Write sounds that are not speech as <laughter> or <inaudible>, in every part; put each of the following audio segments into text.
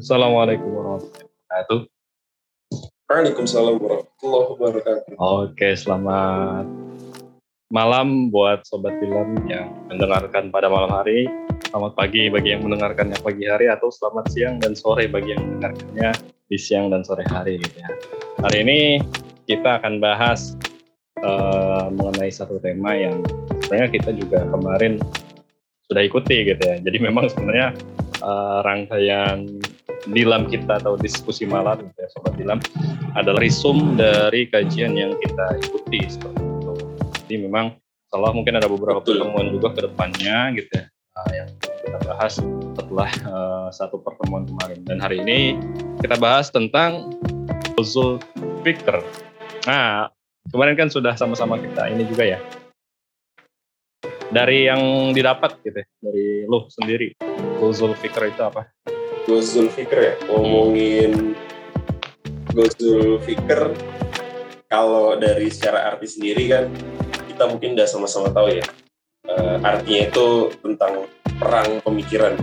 Assalamualaikum warahmatullahi wabarakatuh. Waalaikumsalam warahmatullahi wabarakatuh. Oke, selamat malam buat sobat film yang mendengarkan pada malam hari. Selamat pagi bagi yang mendengarkannya pagi hari atau selamat siang dan sore bagi yang mendengarkannya di siang dan sore hari gitu ya. Hari ini kita akan bahas uh, mengenai satu tema yang sebenarnya kita juga kemarin sudah ikuti gitu ya. Jadi memang sebenarnya uh, rangkaian dilam kita atau diskusi malam ya sobat dilam adalah risum dari kajian yang kita ikuti seperti itu. Jadi memang salah mungkin ada beberapa pertemuan juga ke depannya gitu ya uh, yang kita bahas setelah uh, satu pertemuan kemarin dan hari ini kita bahas tentang usul fikr. Nah, kemarin kan sudah sama-sama kita ini juga ya. Dari yang didapat gitu ya, dari lu sendiri, usul fikr itu apa? Gozul Fikr ya ngomongin Gozul Fikr kalau dari secara arti sendiri kan kita mungkin udah sama-sama tahu ya uh, artinya itu tentang perang pemikiran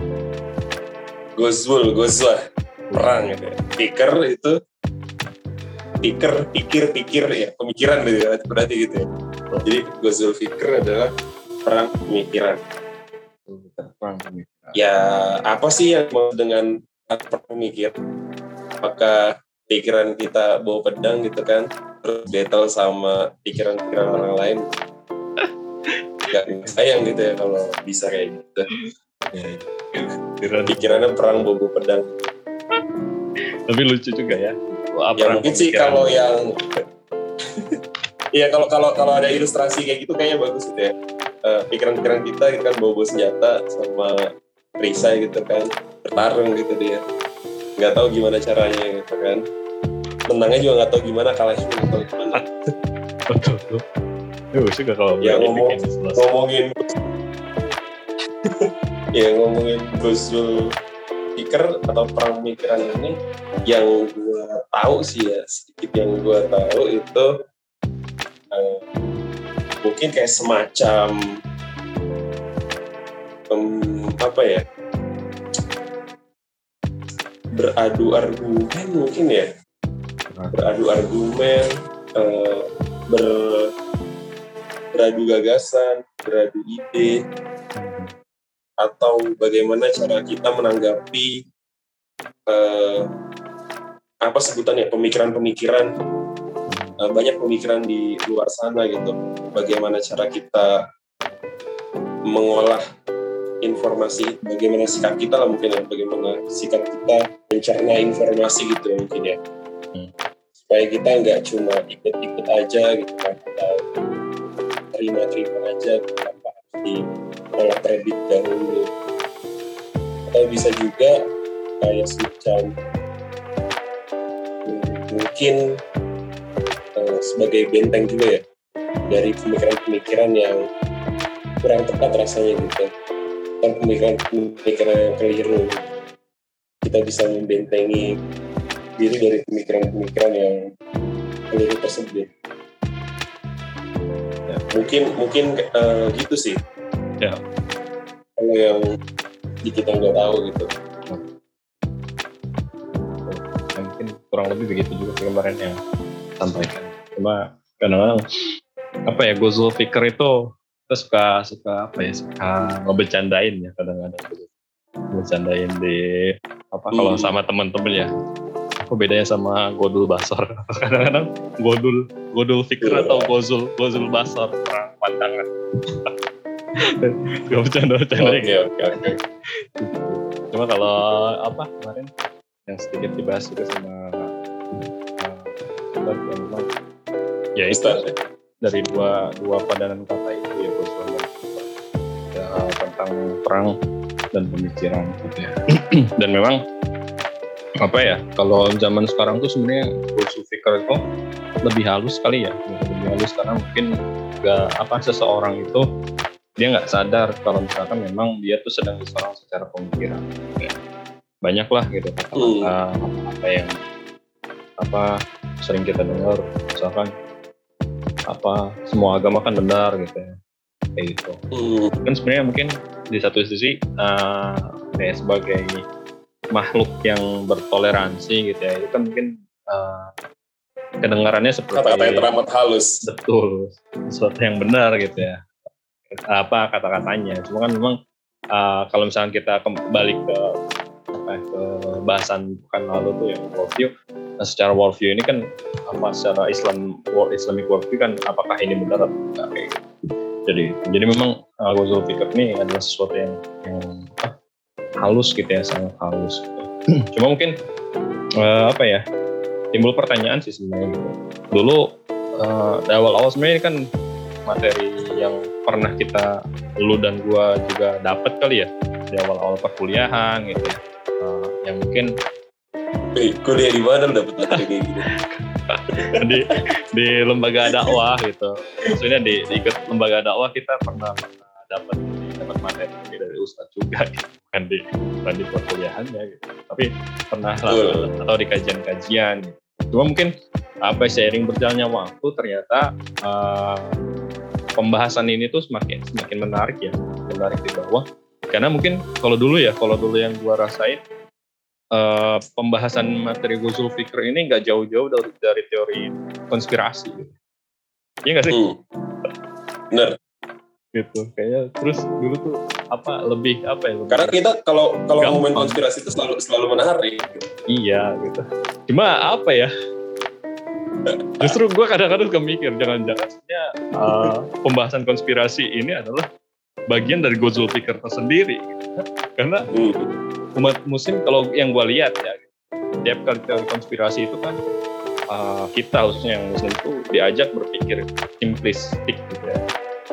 Gozul, Gozlah perang gitu ya. Fikr itu pikir, pikir, pikir ya pemikiran gitu berarti gitu ya. Jadi Gozul Fikr adalah perang pemikiran. Perang pemikiran ya apa sih yang mau dengan pemikir apakah pikiran kita bawa pedang gitu kan? Terus battle sama pikiran-pikiran orang lain? Gak sayang gitu ya kalau bisa kayak gitu. Pikirannya perang bawa pedang. Tapi lucu juga ya. Wah, ya mungkin sih kalau yang Iya kalau kalau kalau ada ilustrasi kayak gitu kayaknya bagus gitu ya. Eh, pikiran-pikiran uh, kita kita kan bawa senjata sama perisai gitu kan bertarung gitu dia. Nggak tahu gimana caranya gitu kan. Menangnya juga nggak tahu gimana kalahnya juga nggak tahu gimana. <laughs> Betul betul. Duh, suka kalau ya ngomong, ngomongin <laughs> ya ngomongin Gozul Pikir atau perang pemikiran ini yang gue tahu sih ya sedikit yang gue tahu itu uh, mungkin kayak semacam um, apa ya? Beradu argumen mungkin ya. Beradu argumen uh, ber beradu gagasan beradu ide atau bagaimana cara kita menanggapi uh, apa sebutannya pemikiran-pemikiran uh, banyak pemikiran di luar sana gitu. Bagaimana cara kita mengolah informasi bagaimana sikap kita lah mungkin ya bagaimana sikap kita mencerna informasi gitu ya mungkin ya. Hmm. supaya kita nggak cuma ikut-ikut aja gitu kan atau terima-terima aja gitu, tanpa harus diolah terlebih dahulu atau bisa juga kayak semacam mungkin uh, sebagai benteng juga ya dari pemikiran-pemikiran yang kurang tepat rasanya gitu pemikiran-pemikiran yang keliru. Kita bisa membentengi diri dari pemikiran-pemikiran yang keliru tersebut. Ya. mungkin mungkin uh, gitu sih. Ya. Kalau yang di kita nggak tahu gitu. Mungkin kurang lebih begitu juga kemarin yang sampaikan. Cuma kadang-kadang apa ya Gozul Fikir itu kita suka suka apa ya suka ngebecandain ya kadang-kadang. Gitu ngebecandain di apa kalau hmm. sama temen-temen ya. Apa bedanya sama godul basor. <laughs> Kadang-kadang godul godul fikir yeah. atau gozul gozul basor. Perang pandangan. Gak bercanda-bercanda oke oke oke. Cuma kalau apa kemarin yang sedikit dibahas juga sama uh, yang ya itu. Dari dua dua pandangan kata itu tentang perang dan pemikiran gitu ya. <clears throat> dan memang apa ya kalau zaman sekarang tuh sebenarnya Guru Fikir itu lebih halus kali ya lebih halus karena mungkin gak apa seseorang itu dia nggak sadar kalau misalkan memang dia tuh sedang diserang secara pemikiran ya. banyak lah gitu kata-kata hmm. apa yang apa sering kita dengar misalkan apa semua agama kan benar gitu ya kayak gitu. Hmm. kan sebenarnya mungkin di satu sisi uh, kayak sebagai makhluk yang bertoleransi gitu ya itu kan mungkin uh, kedengarannya seperti kata-kata yang teramat halus. Betul. Sesuatu yang benar gitu ya. Apa kata-katanya. Cuma kan memang uh, kalau misalnya kita kembali ke apa ya, ke bahasan bukan lalu tuh yang worldview. Nah secara worldview ini kan apa secara Islam world Islamic worldview kan apakah ini benar atau enggak kayak gitu jadi jadi memang uh, Ghazul Fikr ini adalah sesuatu yang yang uh, halus gitu ya sangat halus gitu. cuma mungkin uh, apa ya timbul pertanyaan sih sebenarnya gitu. Dulu uh, di awal-awal sebenarnya kan materi yang pernah kita lu dan gua juga dapat kali ya di awal-awal perkuliahan gitu ya. Uh, yang mungkin kuliah di mana dapat materi kayak gitu? di di lembaga dakwah gitu maksudnya di, di ikut lembaga dakwah kita pernah pernah dapat dapat materi dari ustadz juga gitu. bukan di bukan di perkuliahannya gitu tapi pernah lah atau di kajian-kajian gitu. cuma mungkin apa seiring berjalannya waktu ternyata uh, pembahasan ini tuh semakin semakin menarik ya menarik di bawah karena mungkin kalau dulu ya kalau dulu yang gua rasain uh, pembahasan materi Ghazul Fikr ini nggak jauh-jauh dari, dari teori konspirasi. Iya nggak sih? Hmm. Bener. Gitu. Kayaknya terus dulu tuh apa lebih apa ya? Lebih Karena kita kalau kalau ngomongin konspirasi itu selalu selalu menarik. Iya gitu. Cuma apa ya? Justru gue kadang-kadang suka mikir jangan-jangan uh, pembahasan konspirasi ini adalah bagian dari Ghazul Fikr tersendiri. Gitu. Karena hmm. umat muslim kalau yang gue lihat ya tiap kali teori konspirasi itu kan uh, kita khususnya yang muslim itu diajak berpikir simplistik gitu ya.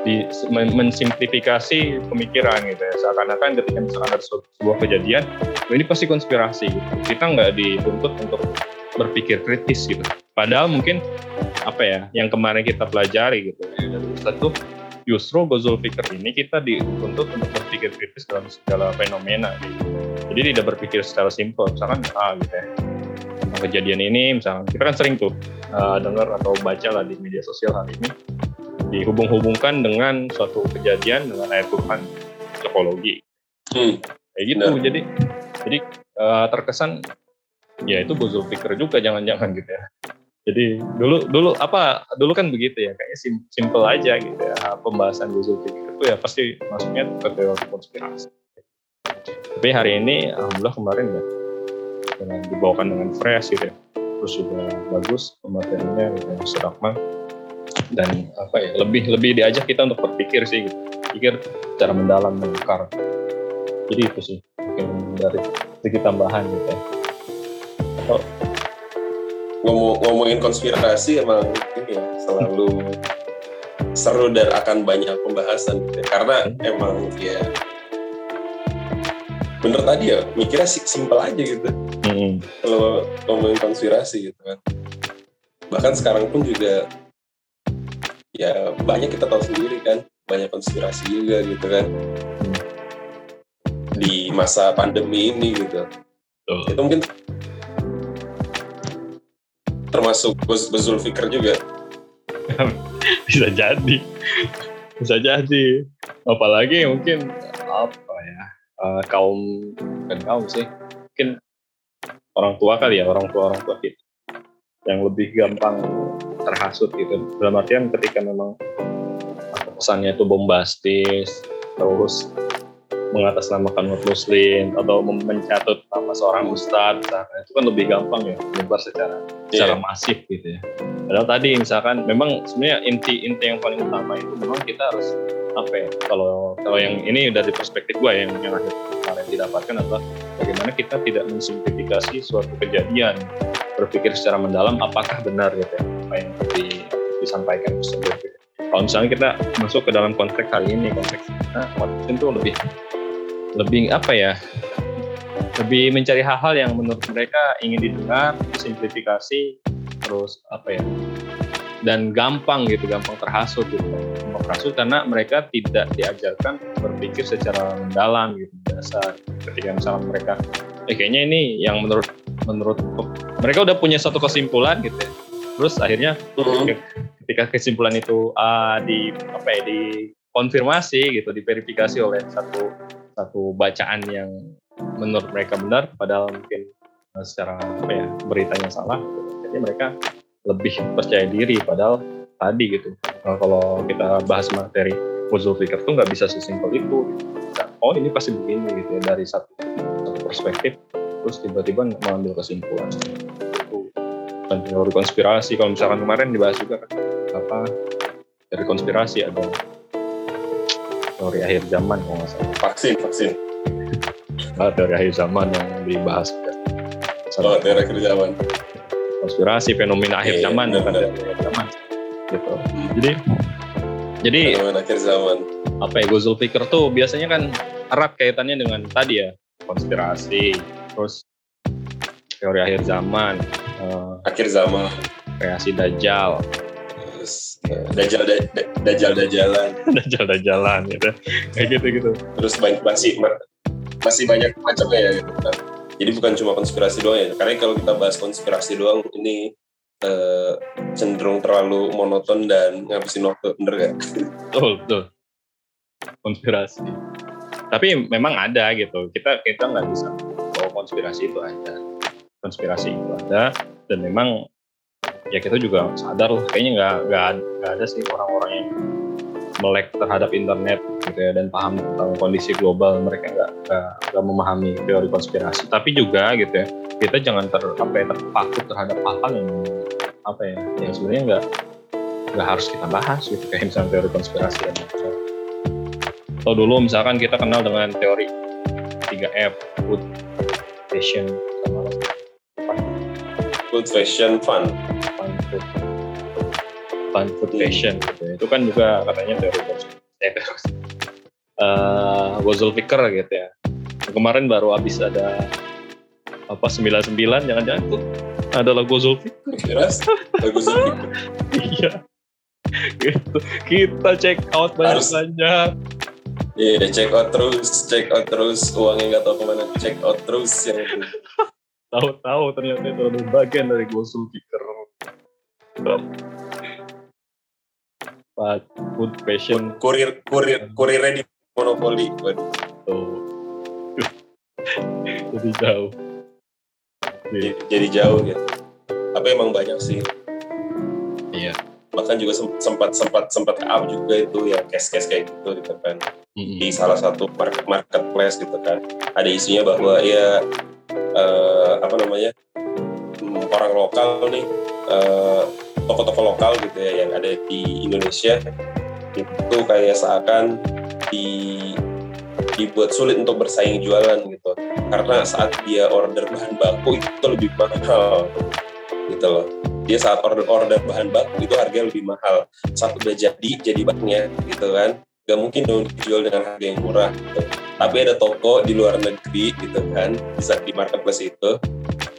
Di men mensimplifikasi pemikiran gitu ya. Seakan-akan ketika misalkan ada sebuah kejadian ini pasti konspirasi gitu. Kita nggak dituntut untuk berpikir kritis gitu. Padahal mungkin apa ya yang kemarin kita pelajari gitu ya tuh justru Gozul Fikr ini kita dituntut untuk berpikir kritis dalam segala fenomena gitu. Jadi tidak berpikir secara simpel, misalkan ah gitu ya. Tentang kejadian ini misalkan kita kan sering tuh uh, dengar atau baca lah di media sosial hari ini dihubung-hubungkan dengan suatu kejadian dengan ayat Tuhan psikologi. Hmm. Kayak gitu. Nah. Jadi jadi uh, terkesan ya itu Gozul Fikr juga jangan-jangan gitu ya jadi dulu dulu apa dulu kan begitu ya kayaknya sim, simple aja gitu ya pembahasan Ghazul itu ya pasti masuknya ke konspirasi. Tapi hari ini alhamdulillah kemarin ya dengan dibawakan dengan fresh gitu ya terus juga bagus pematerinya gitu ya sedakman dan apa ya lebih lebih diajak kita untuk berpikir sih gitu pikir secara mendalam mengukar. Jadi itu sih mungkin dari segi tambahan gitu ya. Atau ngomong ngomongin konspirasi emang ini ya selalu seru dan akan banyak pembahasan gitu. Ya. karena emang ya bener tadi ya mikirnya simpel aja gitu hmm. kalau ngomongin konspirasi gitu kan bahkan sekarang pun juga ya banyak kita tahu sendiri kan banyak konspirasi juga gitu kan hmm. di masa pandemi ini gitu oh. itu mungkin termasuk Bezul Fikr juga. <laughs> Bisa jadi. Bisa jadi. Apalagi mungkin apa ya uh, kaum kan kaum sih mungkin orang tua kali ya orang tua orang tua kita. Yang lebih gampang terhasut gitu. Dalam artian ketika memang pesannya itu bombastis terus mengatasnamakan umat muslim atau mencatut nama seorang ustadz misalkan itu kan lebih gampang ya menyebar secara yeah. secara masif gitu ya padahal tadi misalkan memang sebenarnya inti inti yang paling utama itu memang kita harus apa ya kalau kalau yang ini dari perspektif gue yang yang akhir kemarin didapatkan adalah bagaimana kita tidak mensimplifikasi suatu kejadian berpikir secara mendalam apakah benar gitu ya apa yang di, disampaikan tersebut gitu. kalau misalnya kita masuk ke dalam konteks kali ini konteks kita muslim itu lebih lebih apa ya lebih mencari hal-hal yang menurut mereka ingin didengar simplifikasi terus apa ya dan gampang gitu gampang terhasut gitu gampang terhasut karena mereka tidak diajarkan berpikir secara mendalam gitu dasar ketika misalnya mereka eh kayaknya ini yang menurut menurut mereka udah punya satu kesimpulan gitu ya terus akhirnya mm-hmm. ketika kesimpulan itu uh, di apa ya di konfirmasi gitu diverifikasi oleh satu satu bacaan yang menurut mereka benar padahal mungkin uh, secara apa ya beritanya salah. Jadi mereka lebih percaya diri padahal tadi gitu. Nah, kalau kita bahas materi puzzle Fikir tuh nggak bisa sesimpel itu. Oh ini pasti begini gitu ya dari satu, perspektif terus tiba-tiba mengambil kesimpulan. Itu dan teori konspirasi. Kalau misalkan kemarin dibahas juga kan apa dari konspirasi ada teori akhir zaman kalau nggak salah. Vaksin vaksin. Nah, teori akhir zaman yang dibahas. Oh teori akhir zaman. Konspirasi fenomena akhir Iya, zaman bukan teori akhir zaman gitu. Hmm. jadi jadi fenomena akhir zaman. apa ya Gozul Fikir tuh biasanya kan erat kaitannya dengan tadi ya konspirasi terus teori akhir zaman eh, akhir zaman. kreasi dajjal dajal da- da- dajal dajalan. <laughs> Dajjal dajalan gitu. Kayak gitu gitu. Terus banyak masih ma- masih banyak macamnya ya gitu. Kan. Jadi bukan cuma konspirasi doang ya. Karena kalau kita bahas konspirasi doang ini eh, cenderung terlalu monoton dan ngabisin waktu, bener gak? <laughs> betul betul. Konspirasi. Tapi memang ada gitu. Kita kita nggak bisa bahwa konspirasi itu ada. Konspirasi itu ada dan memang ya kita juga sadar lah. Kayaknya nggak nggak ada sih orang-orang yang melek terhadap internet gitu ya dan paham tentang kondisi global mereka nggak nggak memahami teori konspirasi. Tapi juga gitu ya kita jangan ter apa ya terpaku terhadap hal-hal yang apa ya yang sebenarnya nggak nggak harus kita bahas gitu. Kayak misalnya teori konspirasi dan atau dulu misalkan kita kenal dengan teori 3F food fashion sama Good fashion fun. Food fun food fashion gitu ya. itu kan juga katanya konspirasi eh, uh, Gozul Fikr gitu ya kemarin baru habis ada apa 99 jangan-jangan itu adalah Gozul. Bagus banget. iya gitu kita check out banyak banyak Iya, check out terus, check out terus. Uangnya nggak tahu ke mana, check out terus yang itu. <laughs> tahu-tahu ternyata itu adalah bagian dari Gozul Fikr Pak food fashion Kurir, kurir, kurirnya di monopoli. Waduh, tuh <laughs> jadi jauh jadi, jadi jauh gitu. Tapi emang banyak sih. iya Bahkan juga sem- sempat sempat sempat up juga itu ya case-case kayak gitu gitu kan. di salah satu market marketplace gitu kan ada isunya bahwa ya eh, apa namanya hmm, orang lokal nih eh, toko-toko lokal gitu ya yang ada di Indonesia. Itu kayak seakan di dibuat sulit untuk bersaing jualan gitu. Karena saat dia order bahan baku itu lebih mahal gitu loh. Dia saat order order bahan baku itu harganya lebih mahal. Saat udah jadi jadi bahannya gitu kan. Gak mungkin dong dijual dengan harga yang murah gitu. tapi ada toko di luar negeri gitu kan bisa di marketplace itu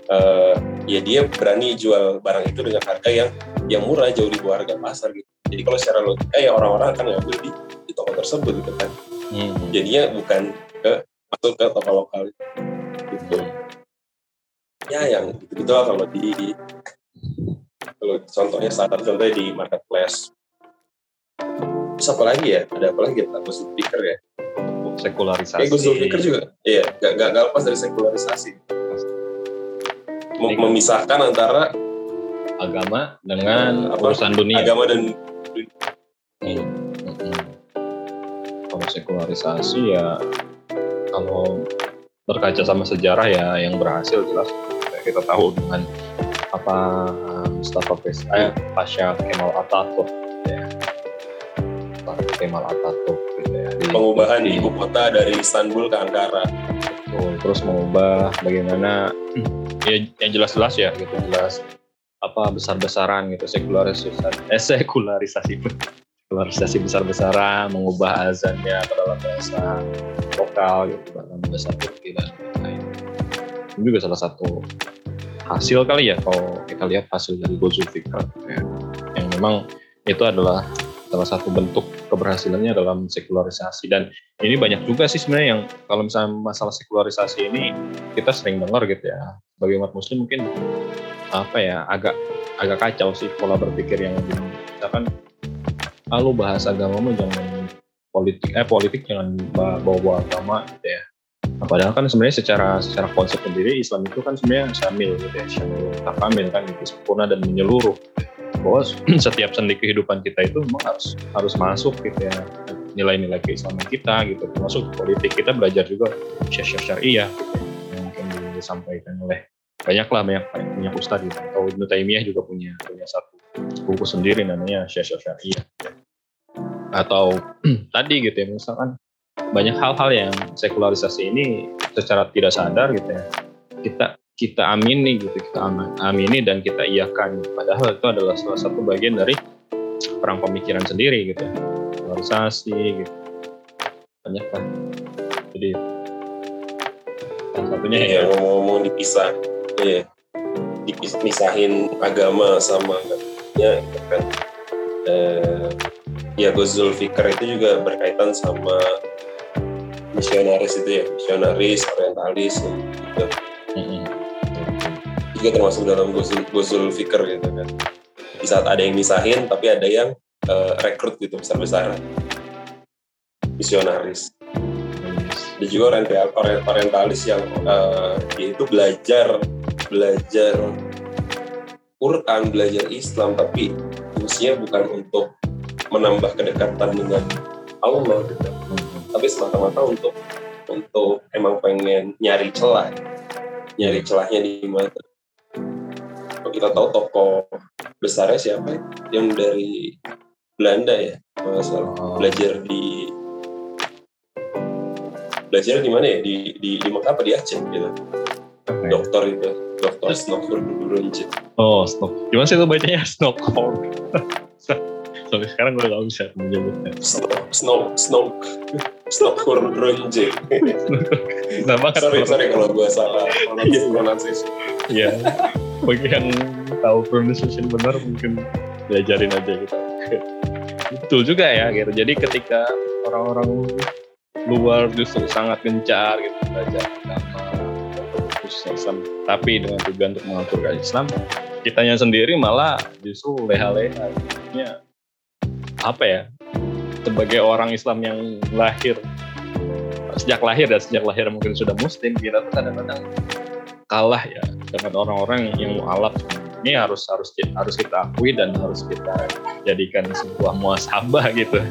eh, ya dia berani jual barang itu dengan harga yang yang murah jauh di bawah harga pasar gitu. Jadi kalau secara logika ya orang-orang akan ngambil di, di toko tersebut gitu kan. Hmm. jadinya bukan ke masuk ke toko lokal. Gitu. Ya yang gitu gitu lah kalau di kalau contohnya saat contohnya di marketplace. Terus apa lagi ya? Ada apa lagi ya? Aku speaker ya. Sekularisasi. Kayak gue juga. Iya gak, gak, gak lepas dari sekularisasi memisahkan antara agama dengan Apa? urusan dunia agama dan Hmm. Mm-mm. Kalau sekularisasi ya kalau berkaca sama sejarah ya yang berhasil jelas kita tahu dengan apa Mustafa Pes eh, Pasha Kemal Atatürk gitu ya. Kemal Atatürk gitu ya. Di- pengubahan di- ibu kota dari Istanbul ke Ankara Betul. terus mengubah bagaimana ya yang jelas-jelas ya. Gitu jelas apa besar-besaran gitu sekularisasi eh sekularisasi sekularisasi besar-besaran mengubah azannya ke dalam bahasa lokal gitu dalam bahasa Turki dan lain-lain. Ini juga salah satu hasil kali ya kalau kita lihat hasil dari Fikr ya, yang memang itu adalah salah satu bentuk keberhasilannya dalam sekularisasi. Dan ini banyak juga sih sebenarnya yang kalau misalnya masalah sekularisasi ini kita sering dengar gitu ya. Sebagai umat muslim mungkin apa ya agak agak kacau sih pola berpikir yang misalkan ah, lu bahas agama jangan politik eh politik jangan bawa bawa agama gitu ya. Nah, padahal kan sebenarnya secara secara konsep sendiri Islam itu kan sebenarnya syamil gitu ya, syamil takamil kan gitu, sempurna dan menyeluruh. Bahwa <clears throat> setiap sendi kehidupan kita itu memang harus harus masuk gitu ya. Nilai-nilai keislaman kita gitu termasuk politik. Kita belajar juga syariah syariah gitu ya, yang mungkin disampaikan oleh banyak lah banyak banyak ustadz gitu. Atau Ibnu Taimiyah juga punya punya satu buku sendiri namanya syariah syariah atau <clears throat> tadi gitu ya misalkan banyak hal-hal yang sekularisasi ini secara tidak sadar gitu ya kita kita amini gitu kita amini dan kita iakan. Padahal itu adalah salah satu bagian dari perang pemikiran sendiri gitu ya. Polarisasi gitu. Banyak kan. Jadi salah satunya ya. ngomong-ngomong dipisah ya dipisahin agama sama ya gitu kan. Eh, ya Gus Zulfikar itu juga berkaitan sama misionaris itu ya. Misionaris orientalis gitu. Juga termasuk dalam Gus Zulfikar gitu kan. Di saat ada yang misahin tapi ada yang uh, rekrut gitu besar besaran. Misionaris. Dan juga orientalis yang uh, dia itu belajar belajar Quran belajar Islam tapi fungsinya bukan untuk menambah kedekatan dengan Allah gitu. Tapi semata-mata untuk untuk emang pengen nyari celah. Nyari celahnya di mana kalau kita tahu tokoh besarnya siapa yang dari Belanda ya masalah oh. belajar di belajar di mana ya? Di di di Mekah apa di Aceh gitu. Okay. dokter itu dokter Stockholm oh Stock gimana sih itu bacanya? <laughs> Stockholm sampai sekarang gue gak bisa menyebutnya. Snow Snow Snow Stockholm Runje nah sorry sorry kalau gue salah pronunciation iya bagi yang tahu pronunciation benar mungkin diajarin aja gitu. Betul juga ya gitu. Jadi ketika orang-orang luar justru sangat gencar gitu belajar agama Islam tapi dengan tujuan untuk mengaturkan Islam kitanya sendiri malah justru leha-leha. Ya apa ya sebagai orang Islam yang lahir sejak lahir dan sejak lahir mungkin sudah muslim kita kadang-kadang kalah ya dengan orang-orang yang mualaf. Ini harus harus harus kita akui dan harus kita jadikan sebuah muasabah gitu.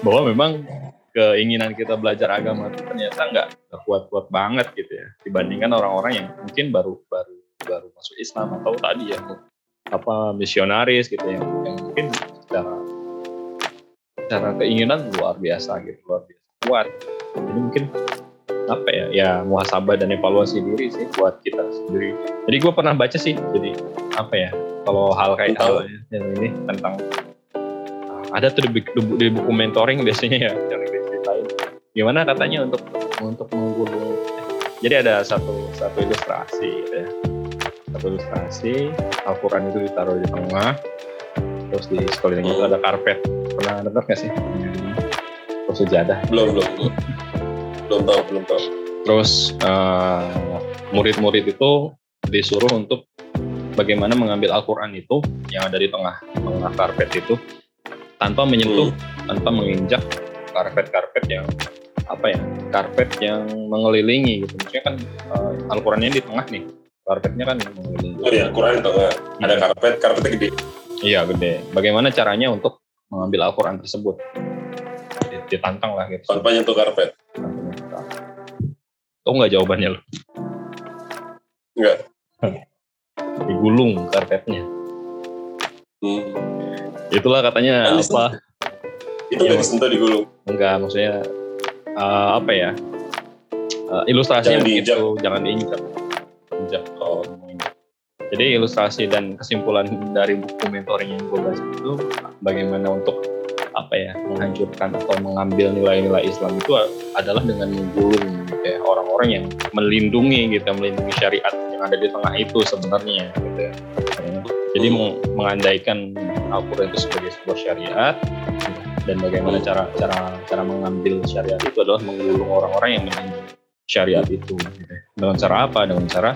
Bahwa memang keinginan kita belajar agama itu ternyata nggak kuat-kuat banget gitu ya. Dibandingkan orang-orang yang mungkin baru baru baru masuk Islam atau tadi ya apa misionaris gitu ya yang mungkin secara secara keinginan luar biasa gitu luar biasa kuat. Jadi mungkin apa ya ya muhasabah dan evaluasi diri sih buat kita sendiri. Jadi gue pernah baca sih jadi apa ya kalau hal kayak hal yang ini tentang ada tuh di, di, di buku mentoring biasanya ya yang diceritain gimana katanya untuk untuk menggulung jadi ada satu satu ilustrasi gitu ya. Satu ilustrasi Al-Quran itu ditaruh di tengah terus di sekelilingnya itu ada karpet. Pernah dengar nggak sih? Terus sejadah. Belum belum belum tahu belum tahu. Terus uh, murid-murid itu disuruh untuk bagaimana mengambil Al-Quran itu yang ada di tengah tengah karpet itu tanpa menyentuh hmm. tanpa menginjak karpet-karpet yang apa ya karpet yang mengelilingi gitu. Maksudnya kan uh, Al-Qurannya di tengah nih karpetnya kan mengelilingi. Oh iya Al-Quran di tengah. Ada hmm. karpet karpetnya gede. Iya gede. Bagaimana caranya untuk mengambil Al-Quran tersebut? Ditantang lah gitu. Tanpa nyentuh karpet Tahu nggak jawabannya lo? Enggak. <laughs> Digulung karpetnya. Hmm. Itulah katanya Anis apa? Itu nggak ya, disentuh digulung? Enggak, maksudnya uh, apa ya? Uh, ilustrasinya jangan gitu, jangan diinjak. Injak. Oh. Jadi ilustrasi dan kesimpulan dari buku mentoring yang gue bahas itu bagaimana untuk apa ya menghancurkan atau mengambil nilai-nilai Islam itu adalah dengan menggulung ya orang-orang yang melindungi gitu melindungi syariat yang ada di tengah itu sebenarnya gitu ya. Jadi mengandaikan Al-Quran itu sebagai sebuah syariat dan bagaimana cara cara cara mengambil syariat itu adalah menggulung orang-orang yang melindungi syariat itu gitu. Ya. dengan cara apa dengan cara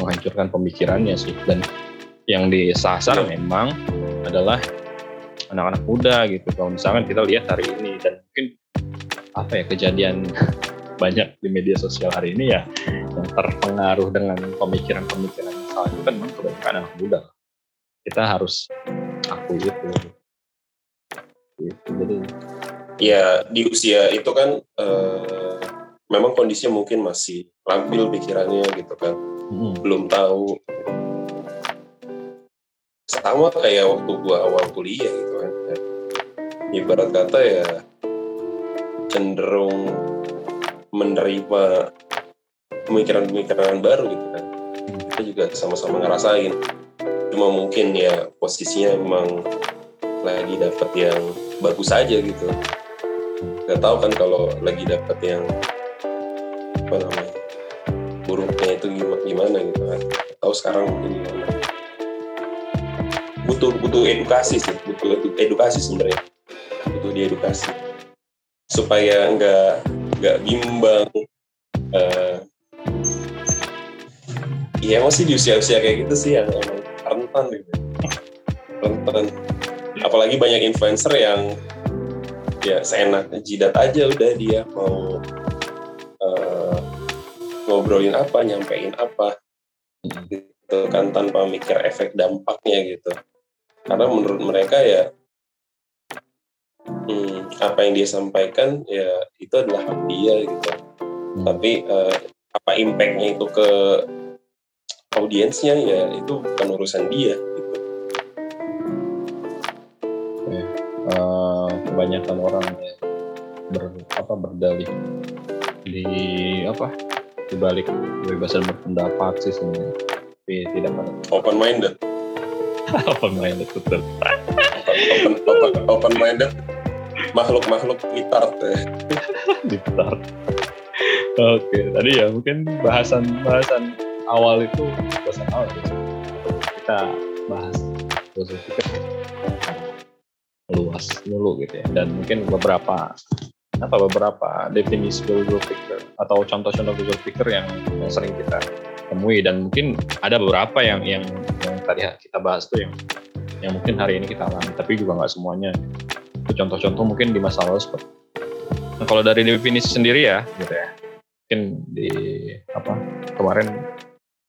menghancurkan pemikirannya sih dan yang disasar memang adalah anak-anak muda gitu kalau misalkan kita lihat hari ini dan mungkin apa ya kejadian <laughs> banyak di media sosial hari ini ya yang terpengaruh dengan pemikiran-pemikiran yang salah itu kan memang kebanyakan anak muda kita harus akui itu gitu. jadi ya di usia itu kan uh, memang kondisinya mungkin masih labil pikirannya gitu kan hmm. belum tahu sama kayak waktu gua awal kuliah gitu kan. Ibarat kata ya cenderung menerima pemikiran-pemikiran baru gitu kan. Kita juga sama-sama ngerasain. Cuma mungkin ya posisinya memang lagi dapat yang bagus aja gitu. Nggak tahu kan kalau lagi dapat yang apa namanya buruknya itu gimana gitu kan. Tahu sekarang mungkin gimana butuh butuh edukasi sih butuh edukasi sebenarnya. Butuh diedukasi. Supaya nggak nggak bimbang uh, masih di usia-usia kayak gitu sih yang emang rentan gitu. Rentan. Apalagi banyak influencer yang ya seenak jidat aja udah dia mau uh, ngobrolin apa nyampein apa. gitu kan tanpa mikir efek dampaknya gitu karena menurut mereka ya hmm, apa yang dia sampaikan ya itu adalah hak dia gitu hmm. tapi uh, apa impactnya itu ke audiensnya ya itu bukan urusan dia gitu. Okay. Uh, eh, kebanyakan orang ya ber, apa berdalih di apa di balik kebebasan berpendapat sih sebenarnya tapi tidak pada open minded <laughs> open minded betul. Open, open, open minded makhluk-makhluk litart ya. <laughs> litart oke tadi ya mungkin bahasan bahasan awal itu bahasan awal ya. kita bahas filosofi pikir luas dulu gitu ya. Dan mungkin beberapa apa beberapa definisi filosofi pikir atau contoh-contoh pikir yang, yang sering kita temui dan mungkin ada beberapa yang yang yang tadi kita bahas tuh yang yang mungkin hari ini kita alami tapi juga nggak semuanya. Contoh-contoh mungkin di masa lalu seperti nah, kalau dari definisi sendiri ya gitu ya. Mungkin di apa kemarin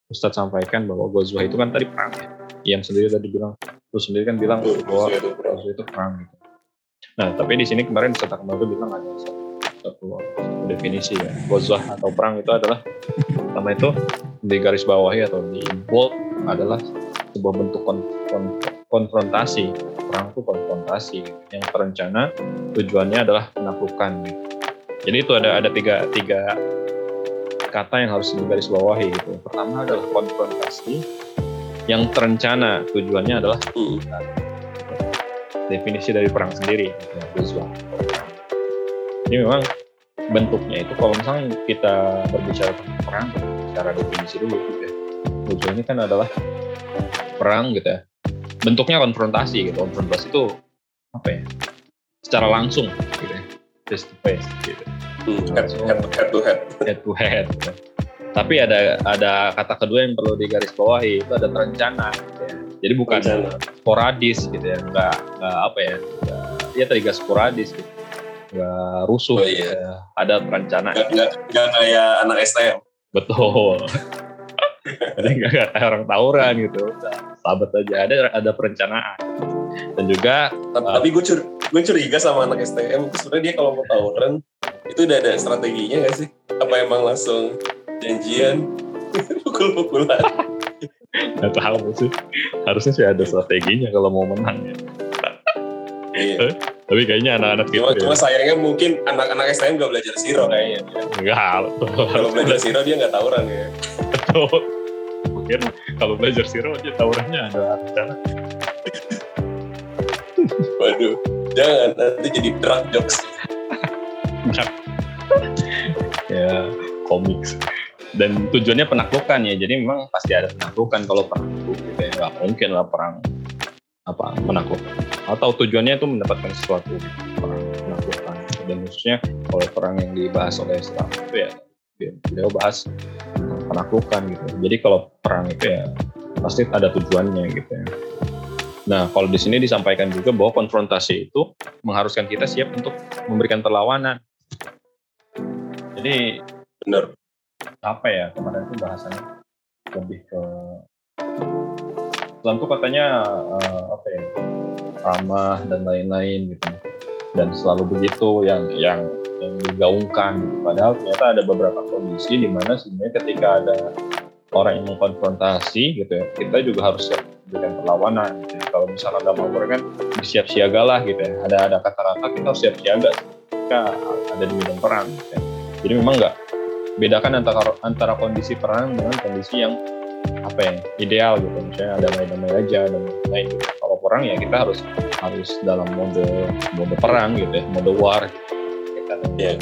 Ustadz sampaikan bahwa Gozwa itu kan tadi perang ya. Yang sendiri tadi bilang lu sendiri kan bilang bahwa Gozwa itu perang gitu. Nah tapi di sini kemarin Ustadz itu bilang ada satu, satu, definisi ya. Gozwa atau perang itu adalah nama itu di garis bawahi atau di bold adalah sebuah bentuk kon, kon, konfrontasi. Perang itu konfrontasi. Yang terencana tujuannya adalah menaklukkan. Jadi itu ada ada tiga tiga kata yang harus digarisbawahi gitu pertama adalah konfrontasi. Yang terencana tujuannya adalah hmm. definisi dari perang sendiri gitu, ini memang bentuknya itu kalau misalnya kita berbicara tentang perang secara definisi dulu gitu ya. Tujuannya kan adalah perang gitu ya. Bentuknya konfrontasi gitu. Konfrontasi itu apa ya? Secara langsung gitu ya. Face to face gitu. Hmm, head, head, head to head. head. To head. Gitu. tapi ada ada kata kedua yang perlu digarisbawahi itu ada terencana gitu ya. jadi bukan terencana. sporadis gitu ya. Nggak nggak apa ya. Nggak, ya tadi sporadis gitu nggak rusuh oh, iya. ya. ada perencanaan nggak, nggak kayak anak STM betul. Jadi nggak kayak orang tawuran gitu. Sahabat aja. Ada ada perencanaan. Dan juga tapi, uh, gue cur gue curiga sama anak STM itu sebenarnya dia kalau mau tawuran itu udah ada strateginya gak sih? Apa emang langsung janjian? <laughs> Pukul-pukulan. Nggak tahu sih. Harusnya sih ada strateginya kalau mau menang ya. Iya. Tapi kayaknya anak-anak gitu cuma, ya. cuma sayangnya mungkin anak-anak STM gak belajar siro kayaknya. Enggak kalau belajar siro dia nggak tawuran ya. Betul mungkin kalau belajar siro aja tawurannya ada rencana. Waduh jangan nanti jadi drug jokes. Ya komik dan tujuannya penaklukan ya jadi memang pasti ada penaklukan kalau perang itu gitu ya. Nggak mungkin lah perang apa menaklukkan atau tujuannya itu mendapatkan sesuatu perang penaklukan dan khususnya kalau perang yang dibahas oleh Islam itu ya beliau bahas penaklukan gitu. Jadi kalau perang itu ya pasti ada tujuannya gitu ya. Nah, kalau di sini disampaikan juga bahwa konfrontasi itu mengharuskan kita siap untuk memberikan perlawanan. Jadi bener apa ya kemarin itu bahasanya lebih ke Islam tuh katanya uh, apa ya ramah dan lain-lain gitu dan selalu begitu yang yang yang digaungkan gitu. Padahal ternyata ada beberapa kondisi di mana sebenarnya ketika ada orang yang mengkonfrontasi gitu ya, kita juga harus siap dengan perlawanan. Gitu. Ya. Kalau misalnya ada mau kan bersiap siagalah gitu ya. Ada ada kata-kata kita harus siap siaga ketika ada di medan perang. Gitu ya. Jadi memang nggak bedakan antara antara kondisi perang dengan kondisi yang apa ya ideal gitu misalnya ada damai-damai aja dan lain gitu. kalau perang ya kita harus harus dalam mode mode perang gitu ya mode war gitu. kita yeah.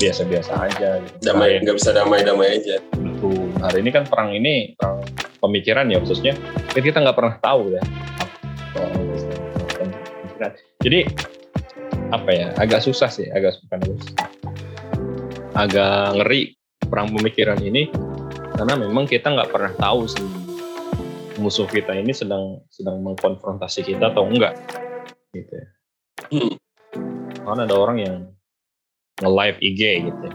biasa-biasa aja gitu. damai nggak bisa damai-damai aja betul hari ini kan perang ini perang pemikiran ya khususnya kan kita nggak pernah tahu ya jadi apa ya agak susah sih agak bukan agak ngeri perang pemikiran ini karena memang kita nggak pernah tahu sih musuh kita ini sedang sedang mengkonfrontasi kita atau enggak gitu ya. Hmm. Karena ada orang yang nge-live IG gitu ya.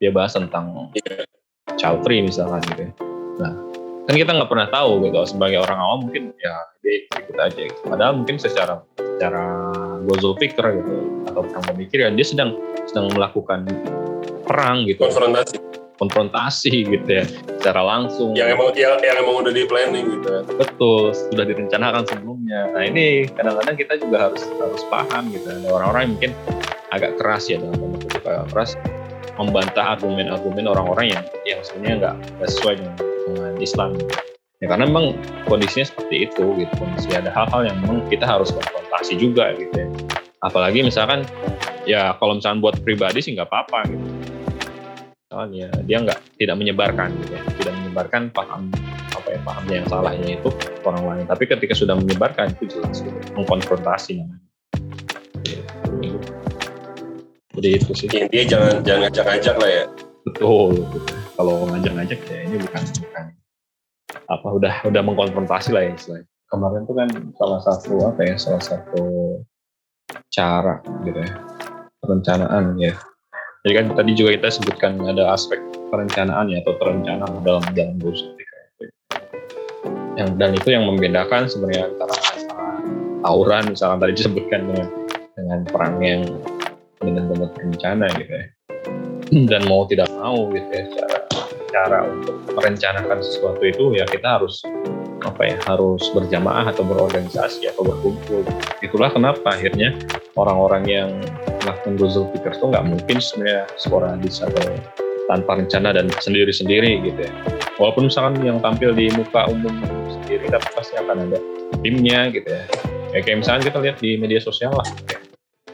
Dia bahas tentang yeah. free misalkan gitu ya. Nah, kan kita nggak pernah tahu gitu sebagai orang awam mungkin ya dia ikut aja gitu. Padahal mungkin secara secara gozul pikir gitu atau perang pemikiran dia sedang sedang melakukan perang gitu. Konfrontasi konfrontasi gitu ya secara langsung. Yang emang yang, yang emang udah di planning gitu ya. betul sudah direncanakan sebelumnya. Nah ini kadang-kadang kita juga harus harus paham gitu. Ada orang-orang yang mungkin agak keras ya dalam tanda kutip agak keras membantah argumen-argumen orang-orang yang yang sebenarnya nggak sesuai dengan, dengan Islam gitu. ya karena memang kondisinya seperti itu gitu. Kondisi ada hal-hal yang memang kita harus konfrontasi juga gitu ya. Apalagi misalkan ya kalau misalkan buat pribadi sih nggak apa-apa gitu soalnya dia nggak tidak menyebarkan gitu ya. Tidak menyebarkan paham apa ya pahamnya yang salahnya itu orang lain. Tapi ketika sudah menyebarkan itu jelas gitu mengkonfrontasi namanya. Jadi itu sih. Dia jangan jangan ngajak-ngajak lah ya. Betul, kalau ngajak-ngajak ya ini bukan bukan apa udah udah mengkonfrontasi lah ya istilahnya. Kemarin itu kan salah satu apa ya salah satu cara gitu ya perencanaan ya jadi kan tadi juga kita sebutkan ada aspek perencanaan ya atau terencana dalam jalan busuk yang dan itu yang membedakan sebenarnya antara tawuran misalnya tadi disebutkan dengan dengan perang yang benar-benar terencana gitu ya. Dan mau tidak mau gitu ya cara cara untuk merencanakan sesuatu itu ya kita harus apa ya harus berjamaah atau berorganisasi atau berkumpul itulah kenapa akhirnya orang-orang yang melakukan Google Pickers itu nggak mungkin sebenarnya sporadis atau tanpa rencana dan sendiri-sendiri gitu ya. Walaupun misalkan yang tampil di muka umum sendiri, tapi pasti akan ada timnya gitu ya. Ya kayak misalnya kita lihat di media sosial lah, gitu ya.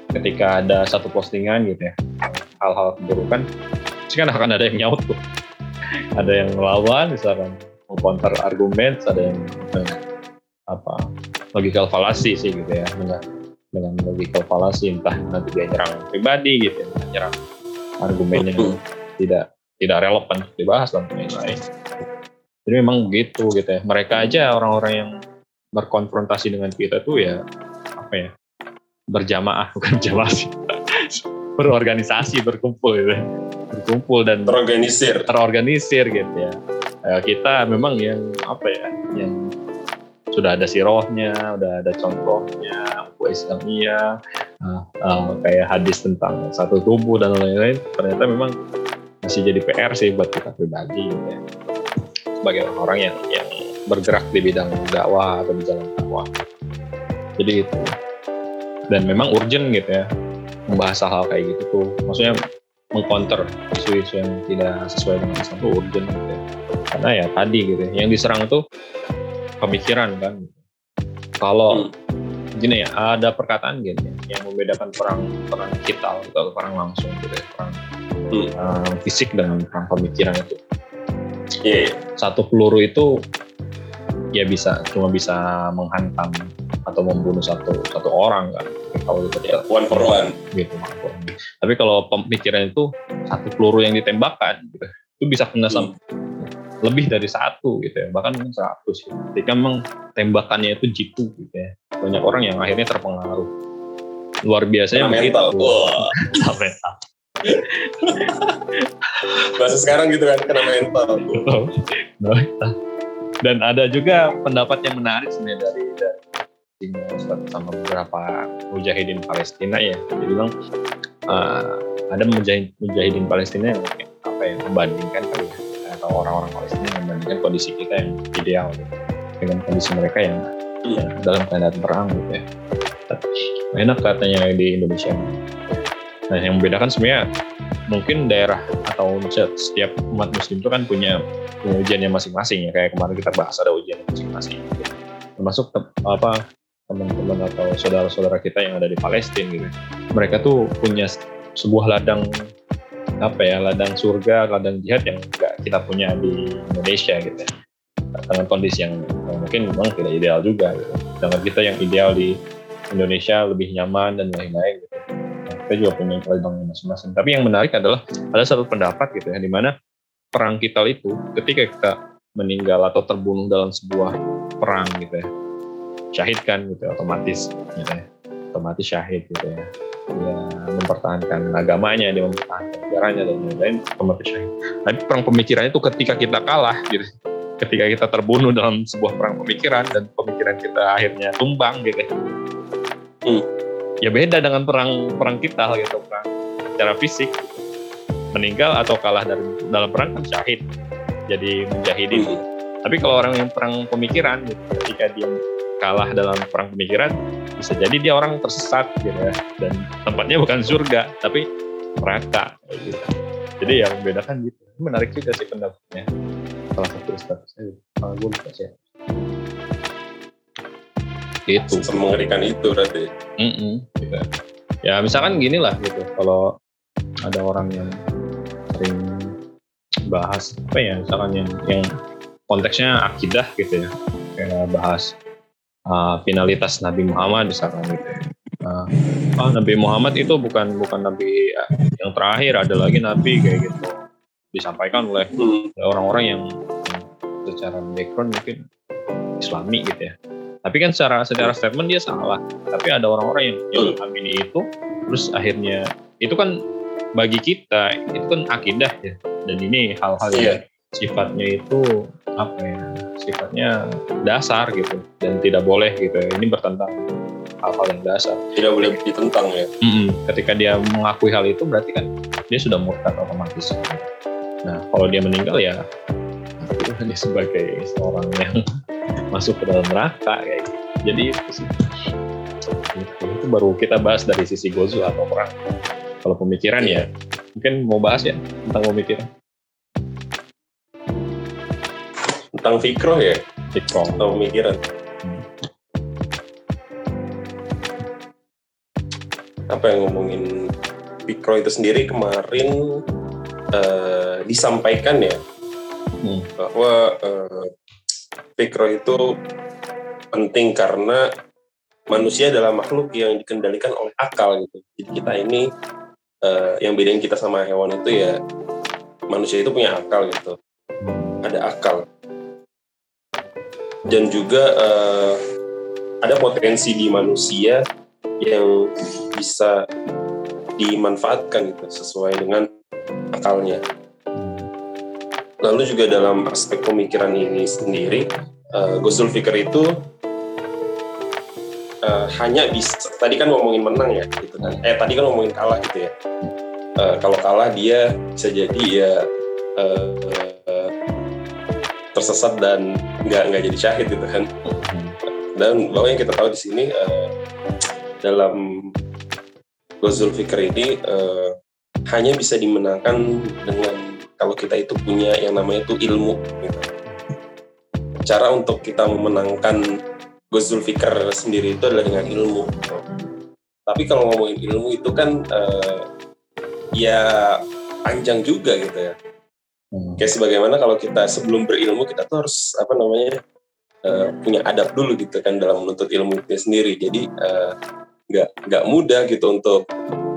ketika ada satu postingan gitu ya, hal-hal keburukan, pasti kan akan ada yang nyaut tuh. ada yang melawan, misalkan counter argumen, ada yang apa logical fallacy sih gitu ya, dengan dengan logical fallacy entah nanti dia nyerang pribadi gitu ya, nyerang argumennya tidak tidak relevan untuk dibahas dan lain-lain. Jadi memang gitu gitu ya. Mereka aja orang-orang yang berkonfrontasi dengan kita tuh ya apa ya berjamaah <laughs> bukan jamaah sih berorganisasi berkumpul gitu ya. berkumpul dan terorganisir terorganisir gitu ya. Ya kita memang yang apa ya yang sudah ada sirohnya, udah ada contohnya, Islamia, uh, uh, kayak hadis tentang satu tubuh dan lain-lain. Ternyata memang masih jadi PR sih buat kita pribadi gitu ya. Sebagai orang-orang yang yang bergerak di bidang dakwah atau di jalan dakwah. Jadi itu. Dan memang urgent gitu ya membahas hal, -hal kayak gitu tuh. Maksudnya mengcounter isu-isu yang tidak sesuai dengan Islam itu urgent gitu ya. Karena ya tadi gitu ya, yang diserang tuh pemikiran kan kalau hmm. gini ya ada perkataan gini yang membedakan perang perang kita atau perang langsung gitu ya perang hmm. uh, fisik dengan perang pemikiran itu yeah. Iya. satu peluru itu ya bisa cuma bisa menghantam atau membunuh satu satu orang kan kalau gitu ya one for one gitu tapi kalau pemikiran itu satu peluru yang ditembakkan gitu itu bisa kena hmm lebih dari satu gitu ya bahkan satu sih ketika memang tembakannya itu jitu gitu ya banyak orang yang akhirnya terpengaruh. Luar biasanya mental. mental. Bahasa sekarang gitu kan kena mental. <laughs> Dan ada juga pendapat yang menarik sebenarnya dari dari sama beberapa mujahidin Palestina ya. Dia bilang uh, ada mujahid, mujahidin Palestina yang apa ya membandingkan atau orang-orang Palestina membandingkan kondisi kita yang ideal gitu, dengan kondisi mereka yang ya, dalam keadaan perang gitu ya enak katanya di Indonesia. Nah yang membedakan sebenarnya mungkin daerah atau setiap umat muslim itu kan punya, punya ujiannya masing-masing ya. Kayak kemarin kita bahas ada ujian masing-masing. Gitu. termasuk apa teman-teman atau saudara-saudara kita yang ada di Palestina gitu. Mereka tuh punya sebuah ladang apa ya ladang surga ladang jihad yang kita punya di Indonesia gitu ya dengan kondisi yang, mungkin memang tidak ideal juga gitu. dengan kita yang ideal di Indonesia lebih nyaman dan lain-lain gitu kita juga punya ladang masing-masing. Tapi yang menarik adalah ada satu pendapat gitu ya, di mana perang kita itu ketika kita meninggal atau terbunuh dalam sebuah perang gitu ya, syahid kan gitu otomatis gitu ya, otomatis syahid gitu ya. Dia mempertahankan agamanya, dia mempertahankan negaranya dan lain-lain, syahid. Tapi perang pemikirannya itu ketika kita kalah gitu, ketika kita terbunuh dalam sebuah perang pemikiran dan pemikiran kita akhirnya tumbang gitu. Hmm ya beda dengan perang perang kita gitu perang secara fisik meninggal atau kalah dari dalam perang kan syahid jadi menjahidin hmm. tapi kalau orang yang perang pemikiran gitu, ketika dia kalah dalam perang pemikiran bisa jadi dia orang tersesat gitu ya. Dan tempatnya bukan surga tapi neraka gitu. jadi yang membedakan gitu. Menarik juga sih pendapatnya. Salah satu ustaz saya gue lupa sih. Itu mengerikan itu berarti. Mm -mm, gitu. ya misalkan gini lah gitu. Kalau ada orang yang sering bahas apa ya misalkan yang yang konteksnya akidah gitu ya. Kayak bahas uh, finalitas Nabi Muhammad misalkan gitu. Ya. Uh, oh, Nabi Muhammad itu bukan bukan Nabi yang terakhir ada lagi Nabi kayak gitu. Disampaikan oleh hmm. orang-orang yang secara background mungkin Islami gitu ya. Tapi kan secara secara statement dia salah. Tapi ada orang-orang yang yang mengamini itu terus akhirnya itu kan bagi kita itu kan akidah ya. Dan ini hal-hal yang sifatnya itu apa ya sifatnya dasar gitu dan tidak boleh gitu ya. ini bertentang hal-hal yang dasar tidak boleh ditentang ya mm ketika dia mengakui hal itu berarti kan dia sudah murtad otomatis nah kalau dia meninggal ya <laughs> dia sebagai seorang yang <laughs> masuk ke dalam neraka kayak gitu. Jadi itu sih. Itu baru kita bahas dari sisi gozu atau perang. Kalau pemikiran ya, mungkin mau bahas ya tentang pemikiran. Tentang fikroh ya? Fikroh. Atau pemikiran. Hmm. Apa yang ngomongin fikroh itu sendiri kemarin uh, disampaikan ya hmm. bahwa uh, Fikro itu penting karena manusia adalah makhluk yang dikendalikan oleh akal gitu. Jadi kita ini uh, yang bedain kita sama hewan itu ya manusia itu punya akal gitu. Ada akal. Dan juga uh, ada potensi di manusia yang bisa dimanfaatkan gitu sesuai dengan akalnya. Lalu juga dalam aspek pemikiran ini sendiri, uh, Gus Zulfikar itu uh, hanya bisa tadi kan ngomongin menang ya, gitu kan? Eh tadi kan ngomongin kalah gitu ya. Uh, kalau kalah dia bisa jadi ya uh, tersesat dan nggak nggak jadi syahid gitu kan. Dan bahwa yang kita tahu di sini uh, dalam Gus Zulfikar ini uh, hanya bisa dimenangkan dengan kalau kita itu punya yang namanya itu ilmu gitu. cara untuk kita memenangkan Ghazul Fikr sendiri itu adalah dengan ilmu tapi kalau ngomongin ilmu itu kan uh, ya panjang juga gitu ya hmm. kayak sebagaimana kalau kita sebelum berilmu kita tuh harus apa namanya uh, punya adab dulu gitu kan dalam menuntut ilmu itu sendiri jadi uh, nggak nggak mudah gitu untuk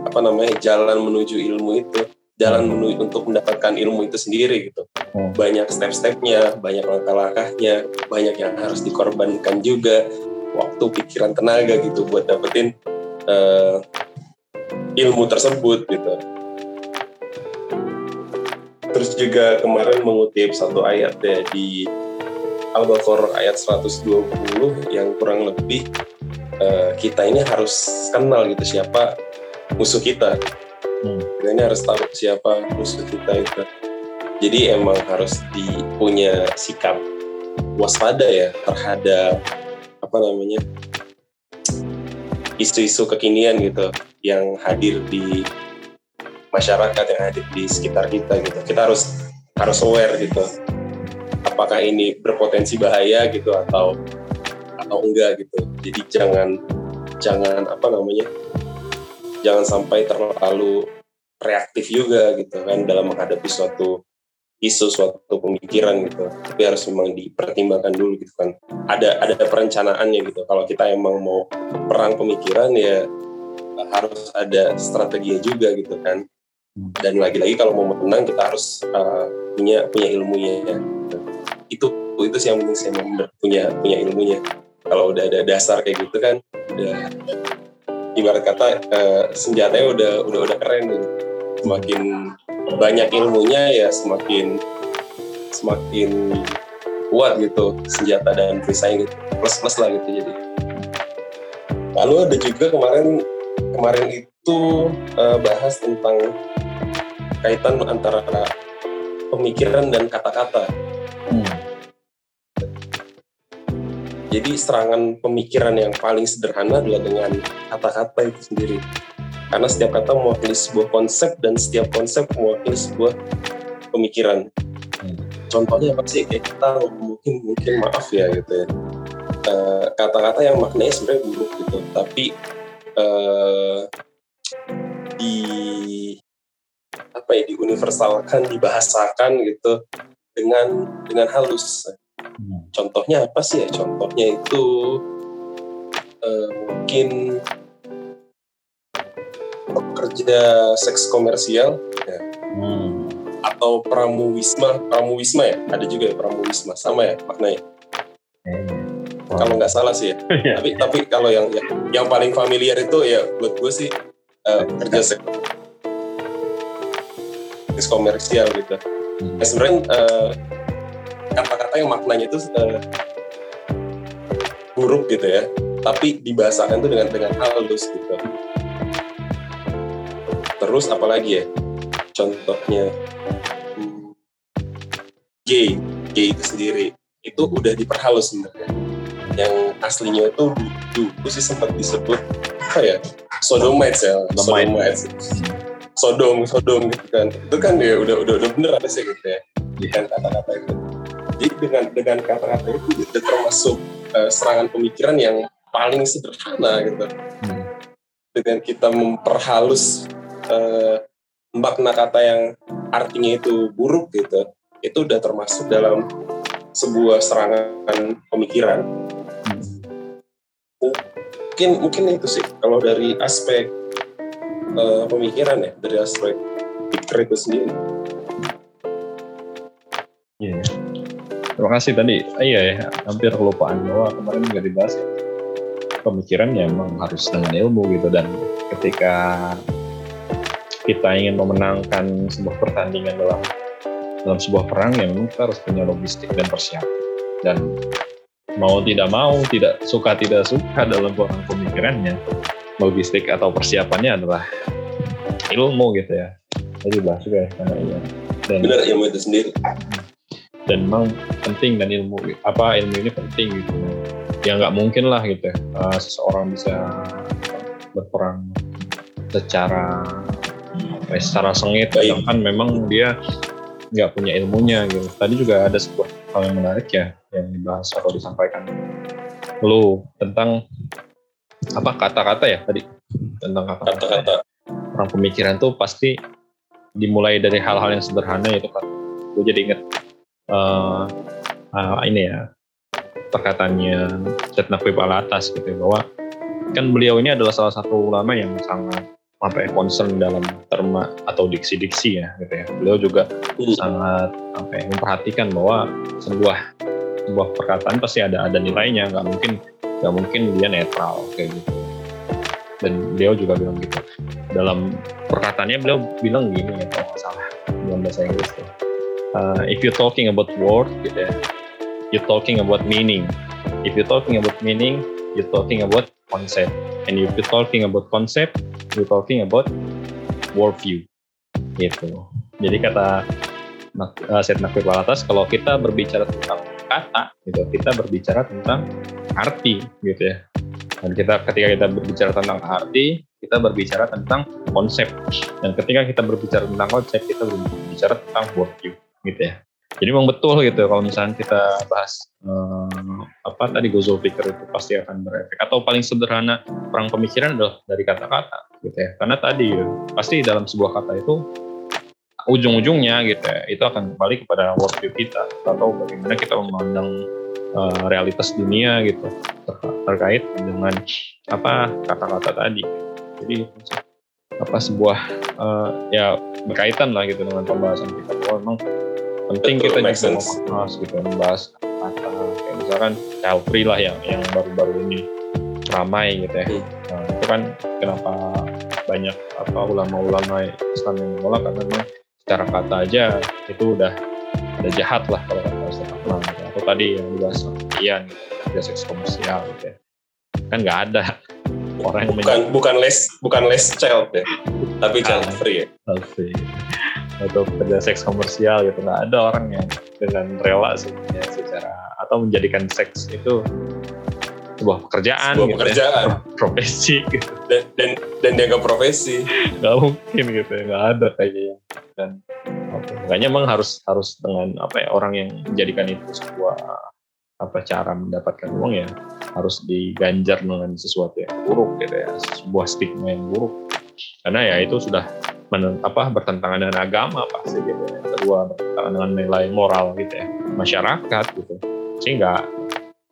apa namanya jalan menuju ilmu itu jalan menuju untuk mendapatkan ilmu itu sendiri gitu. Hmm. Banyak step-stepnya, banyak langkah-langkahnya, banyak yang harus dikorbankan juga, waktu, pikiran, tenaga gitu buat dapetin uh, ilmu tersebut gitu. Terus juga kemarin mengutip satu ayat ya di Al-Baqarah ayat 120 yang kurang lebih uh, kita ini harus kenal gitu siapa musuh kita. Hmm. Kita ini harus tahu siapa musuh kita itu. Jadi emang harus dipunya sikap waspada ya terhadap apa namanya isu-isu kekinian gitu yang hadir di masyarakat yang hadir di sekitar kita gitu. Kita harus harus aware gitu. Apakah ini berpotensi bahaya gitu atau atau enggak gitu. Jadi jangan jangan apa namanya? Jangan sampai terlalu reaktif juga gitu kan dalam menghadapi suatu isu suatu pemikiran gitu tapi harus memang dipertimbangkan dulu gitu kan ada ada perencanaannya gitu kalau kita emang mau perang pemikiran ya harus ada strategi juga gitu kan dan lagi-lagi kalau mau menang kita harus uh, punya punya ilmunya ya. itu itu sih yang penting saya punya punya ilmunya kalau udah ada dasar kayak gitu kan udah ibarat kata uh, senjatanya udah udah udah keren gitu. semakin banyak ilmunya ya semakin semakin kuat gitu senjata dan perisai gitu plus plus lah gitu jadi lalu ada juga kemarin kemarin itu uh, bahas tentang kaitan antara pemikiran dan kata-kata hmm. jadi serangan pemikiran yang paling sederhana adalah dengan kata-kata itu sendiri karena setiap kata mewakili sebuah konsep dan setiap konsep mewakili sebuah pemikiran. Hmm. Contohnya apa sih kayak kita mungkin mungkin maaf ya gitu ya eh, kata-kata uh, yang maknanya sebenarnya buruk gitu, tapi uh, di apa ya diuniversalkan, dibahasakan gitu dengan dengan halus. Hmm. Contohnya apa sih ya? Contohnya itu uh, mungkin pekerja seks komersial ya. hmm. atau pramuwisma pramuwisma ya ada juga ya pramuwisma sama ya maknanya hmm. kalau nggak salah sih ya <laughs> iya. tapi tapi kalau yang, yang yang paling familiar itu ya buat gue sih uh, seks seks komersial gitu. Hmm. ya sebenarnya uh, kata-kata yang maknanya itu uh, buruk gitu ya. Tapi dibahasakan itu dengan dengan halus gitu. Terus apalagi ya? Contohnya hmm, gay gay itu sendiri itu udah diperhalus sebenarnya. Yang aslinya itu dulu sih sempat disebut apa ya? Sodomites ya? Sodomites sodom sodom gitu kan. Itu kan ya udah udah udah bener ada sih gitu ya. Dengan kata-kata itu. Jadi dengan dengan kata-kata itu udah termasuk uh, serangan pemikiran yang paling sederhana gitu. Hmm. dengan kita memperhalus uh, makna kata yang artinya itu buruk gitu itu udah termasuk dalam sebuah serangan pemikiran. Mungkin mungkin itu sih kalau dari aspek uh, pemikiran ya dari aspek pikir itu sendiri Iya. Yeah. Terima kasih tadi. Ah, iya ya, hampir kelupaan bahwa kemarin nggak dibahas. Pemikiran ya emang harus dengan ilmu gitu dan ketika kita ingin memenangkan sebuah pertandingan dalam dalam sebuah perang ya memang kita harus punya logistik dan persiapan dan mau tidak mau tidak suka tidak suka dalam pemikirannya logistik atau persiapannya adalah ilmu gitu ya. Jadi bahas juga ya karena iya. Dan benar ilmu itu sendiri. Dan memang penting dan ilmu apa ilmu ini penting gitu. Ya nggak mungkin lah gitu uh, seseorang bisa berperang secara apa ya, secara sengit. Kan memang dia nggak punya ilmunya gitu. Tadi juga ada sebuah hal yang menarik ya yang dibahas atau disampaikan lu tentang apa kata-kata ya tadi? Tentang kata-kata. Orang pemikiran tuh pasti dimulai dari hal-hal yang sederhana itu kan gue jadi inget uh, uh, ini ya perkataannya Setnakwi Palatas gitu ya, bahwa kan beliau ini adalah salah satu ulama yang sangat apa ya concern dalam terma atau diksi-diksi ya gitu ya. Beliau juga hmm. sangat apa ya, memperhatikan bahwa sebuah sebuah perkataan pasti ada ada nilainya, nggak mungkin nggak mungkin dia netral kayak gitu. Dan beliau juga bilang gitu. Dalam perkataannya beliau bilang gini ya kalau nggak salah dalam bahasa Inggris tuh. Uh, if you're talking about word gitu ya, you're talking about meaning. If you're talking about meaning, you're talking about concept. And if you're talking about concept, you're talking about worldview. Gitu. Jadi kata uh, Syed Nakir kalau kita berbicara tentang kata, gitu, kita berbicara tentang arti, gitu ya. Dan kita ketika kita berbicara tentang arti, kita berbicara tentang konsep. Dan ketika kita berbicara tentang konsep, kita berbicara tentang worldview, gitu ya. Jadi memang betul gitu kalau misalnya kita bahas um, apa tadi gozol pikir itu pasti akan berefek atau paling sederhana perang pemikiran adalah dari kata-kata gitu ya karena tadi ya, pasti dalam sebuah kata itu ujung-ujungnya gitu ya itu akan kembali kepada worldview kita atau bagaimana kita memandang uh, realitas dunia gitu ter terkait dengan apa kata-kata tadi. Jadi apa sebuah uh, ya berkaitan lah gitu dengan pembahasan kita. Bahwa memang penting Betul, kita juga membahas gitu membahas kata kayak misalkan free lah yang yang baru-baru ini ramai gitu ya. Hmm. nah, itu kan kenapa banyak apa ulama-ulama Islam yang menolak? Karena memang secara kata aja itu udah udah jahat lah kalau kata Ustaz Akmal. Atau tadi yang dibahas Ian gitu, seks komersial gitu ya. Kan nggak ada. Orang yang bukan bukan les bukan les child ya tapi child free ya. child free. Atau kerja seks komersial gitu nggak ada orang yang dengan rela sebenarnya secara atau menjadikan seks itu sebuah pekerjaan sebuah gitu ya. pekerjaan ya. <laughs> profesi gitu. dan dan dan dianggap profesi nggak mungkin gitu ya nggak ada kayaknya dan makanya emang harus harus dengan apa ya orang yang menjadikan itu sebuah apa cara mendapatkan uang ya harus diganjar dengan sesuatu yang buruk gitu ya sebuah stigma yang buruk karena ya itu sudah men, apa bertentangan dengan agama pasti gitu ya. kedua bertentangan dengan nilai moral gitu ya masyarakat gitu sehingga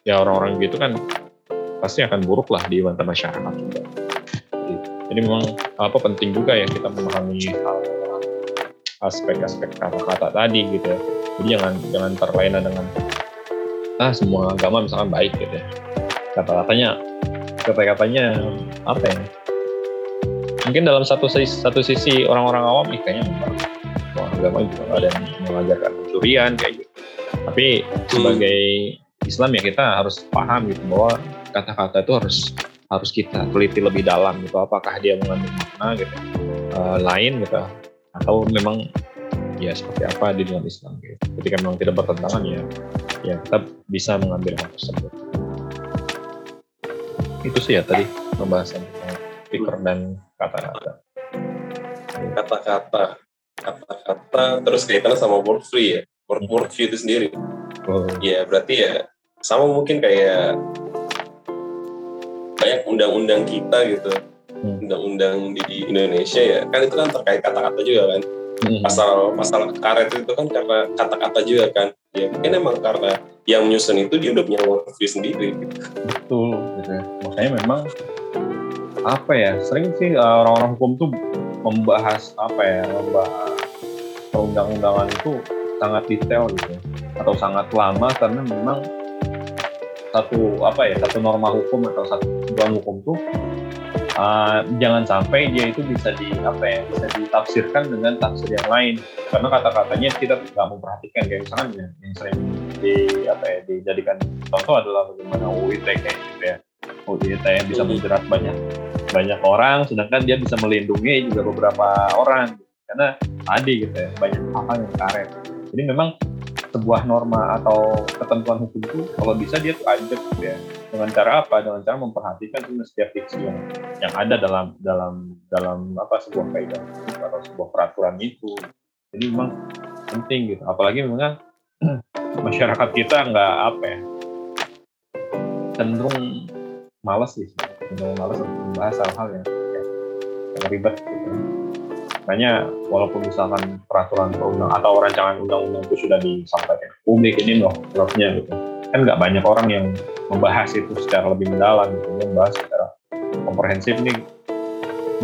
ya orang-orang gitu kan pasti akan buruk lah di mata masyarakat. Juga jadi memang apa penting juga ya kita memahami hal aspek-aspek kata-kata tadi gitu ya. Jadi jangan jangan terlena dengan ah semua agama misalkan baik gitu ya. Kata-katanya kata-katanya apa ya? Mungkin dalam satu sisi, satu sisi orang-orang awam ih kayaknya agama juga ada yang mengajarkan pencurian kayak gitu. Tapi sebagai Islam ya kita harus paham gitu bahwa kata-kata itu harus harus kita teliti lebih dalam gitu apakah dia mengandung makna gitu uh, lain gitu atau memang ya seperti apa di dalam Islam gitu. Ketika memang tidak bertentangan ya ya kita bisa mengambil hal tersebut. Itu sih ya tadi pembahasan tentang speaker dan kata-kata kata-kata kata-kata terus kaitannya sama word free ya word word free itu sendiri oh. ya berarti ya sama mungkin kayak banyak undang-undang kita gitu hmm. undang-undang di Indonesia ya kan itu kan terkait kata-kata juga kan hmm. pasal pasal karet itu kan karena kata-kata juga kan ya mungkin emang karena yang menyusun itu dia udah punya word free sendiri gitu. betul gitu ya. makanya memang apa ya sering sih eh, orang-orang hukum tuh membahas apa ya membahas perundang-undangan itu sangat detail gitu atau sangat lama karena memang satu apa ya satu norma hukum atau satu ketentuan hukum tuh uh, jangan sampai dia itu bisa di apa ya bisa ditafsirkan dengan tafsir yang lain. Karena kata-katanya kita nggak memperhatikan kayak misalnya yang, yang sering di apa ya dijadikan contoh adalah bagaimana UIT kayak gitu ya. UIT yang bisa menjerat banyak banyak orang sedangkan dia bisa melindungi juga beberapa orang. Karena tadi gitu ya banyak hal yang karet. Jadi memang sebuah norma atau ketentuan hukum itu kalau bisa dia tuh ajak gitu ya. Dengan cara apa? Dengan cara memperhatikan setiap fiksi yang yang ada dalam dalam dalam apa sebuah kaidah atau sebuah peraturan itu. Jadi memang penting gitu. Apalagi memang <clears throat> masyarakat kita nggak apa ya cenderung malas sih cenderung malas untuk membahas hal-hal yang, yang ribet gitu. Makanya walaupun misalkan peraturan perundang atau rancangan undang-undang itu sudah disampaikan publik ini loh draftnya gitu, kan nggak banyak orang yang membahas itu secara lebih mendalam gitu, membahas secara komprehensif nih.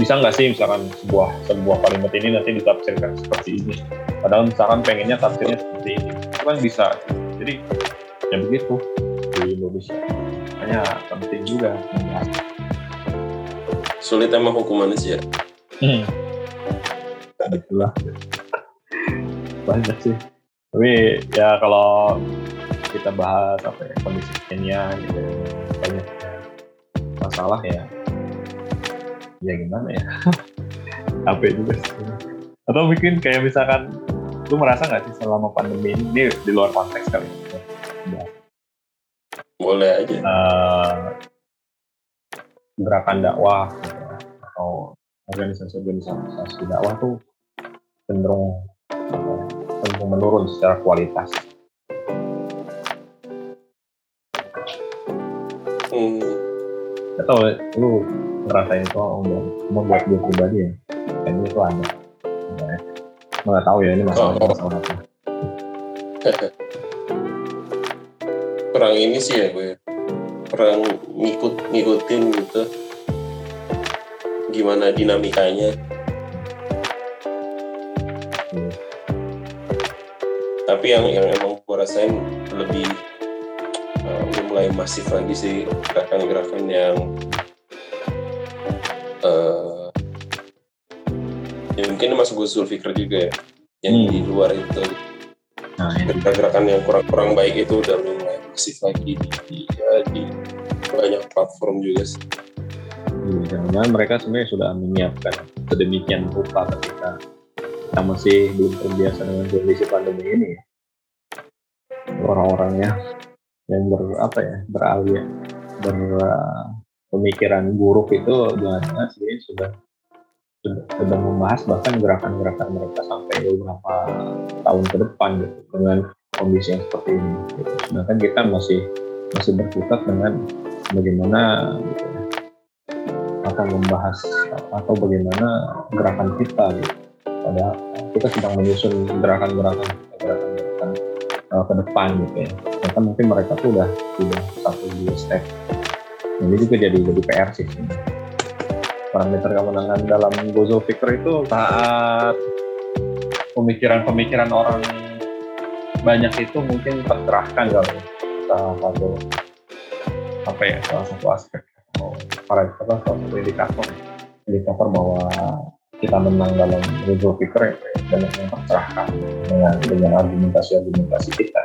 Bisa nggak sih misalkan sebuah sebuah kalimat ini nanti ditafsirkan seperti ini? Padahal misalkan pengennya tafsirnya seperti ini. Itu kan bisa. Jadi ya begitu di Indonesia. Makanya penting juga sulit emang hukum manusia hmm. Itulah. Banyak sih. Tapi ya kalau kita bahas apa ya kondisi Kenya gitu banyak masalah ya. Ya gimana ya? <laughs> Capek juga sih. atau mungkin kayak misalkan lu merasa nggak sih selama pandemi ini, ini di luar konteks kali ya, boleh aja. Uh, gerakan dakwah gitu, ya, atau organisasi-organisasi dakwah tuh cenderung cenderung menurun secara kualitas. hmm. Atau lu ngerasain itu enggak, cuma buat gue pribadi ya, kayaknya itu ada. Enggak, nggak tahu ya ini masalah Oh. masalah apa. <laughs> kurang ini sih ya gue kurang ngikut ngikutin gitu gimana dinamikanya tapi yang yang emang gue rasain lebih uh, udah mulai masif lagi sih gerakan-gerakan yang uh, ya mungkin ini masuk gue Zulfikar juga ya yang Hmm. di luar itu. Nah, ini gerakan-gerakan yang kurang-kurang baik itu udah mulai masif lagi di, di, ya, di banyak platform juga sih. Iya, jangan-jangan mereka sebenarnya sudah menyiapkan sedemikian rupa ketika kita masih belum terbiasa dengan kondisi pandemi ini. ya. Orang-orangnya yang ber apa ya beralih ber pemikiran buruk itu jangan-jangan sebenarnya sudah sudah membahas bahkan gerakan-gerakan mereka sampai beberapa tahun ke depan gitu dengan kondisi yang seperti ini. Gitu. Sedangkan kita masih masih berkutat dengan bagaimana gitu, ya, akan membahas atau bagaimana gerakan kita gitu. Padahal kita sedang menyusun gerakan-gerakan gerakan-gerakan uh, ke depan gitu ya. Ternyata mungkin mereka tuh udah udah satu dua step. Ini juga jadi jadi PR sih. Parameter kemenangan dalam Gozo Fikir itu saat pemikiran-pemikiran orang banyak itu mungkin tercerahkan kalau salah satu apa ya salah satu aspek atau para apa salah indikator indikator bahwa kita menang dalam Gozo Fikir ya, banyak yang tercerahkan dengan dengan argumentasi-argumentasi kita.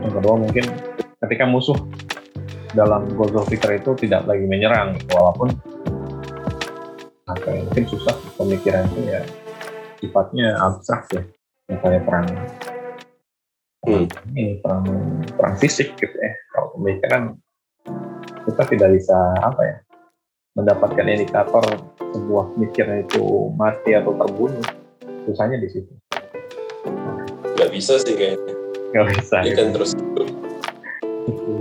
Yang kedua mungkin ketika musuh dalam Gozo Fikir itu tidak lagi menyerang walaupun apa ya, mungkin susah pemikiran itu ya sifatnya abstrak ya kayak perang Hmm. ini perang perang fisik gitu ya kalau pemikiran kita tidak bisa apa ya mendapatkan indikator sebuah pemikiran itu mati atau terbunuh susahnya di situ. Nggak bisa sih kayaknya. Nggak bisa dia gitu. kan terus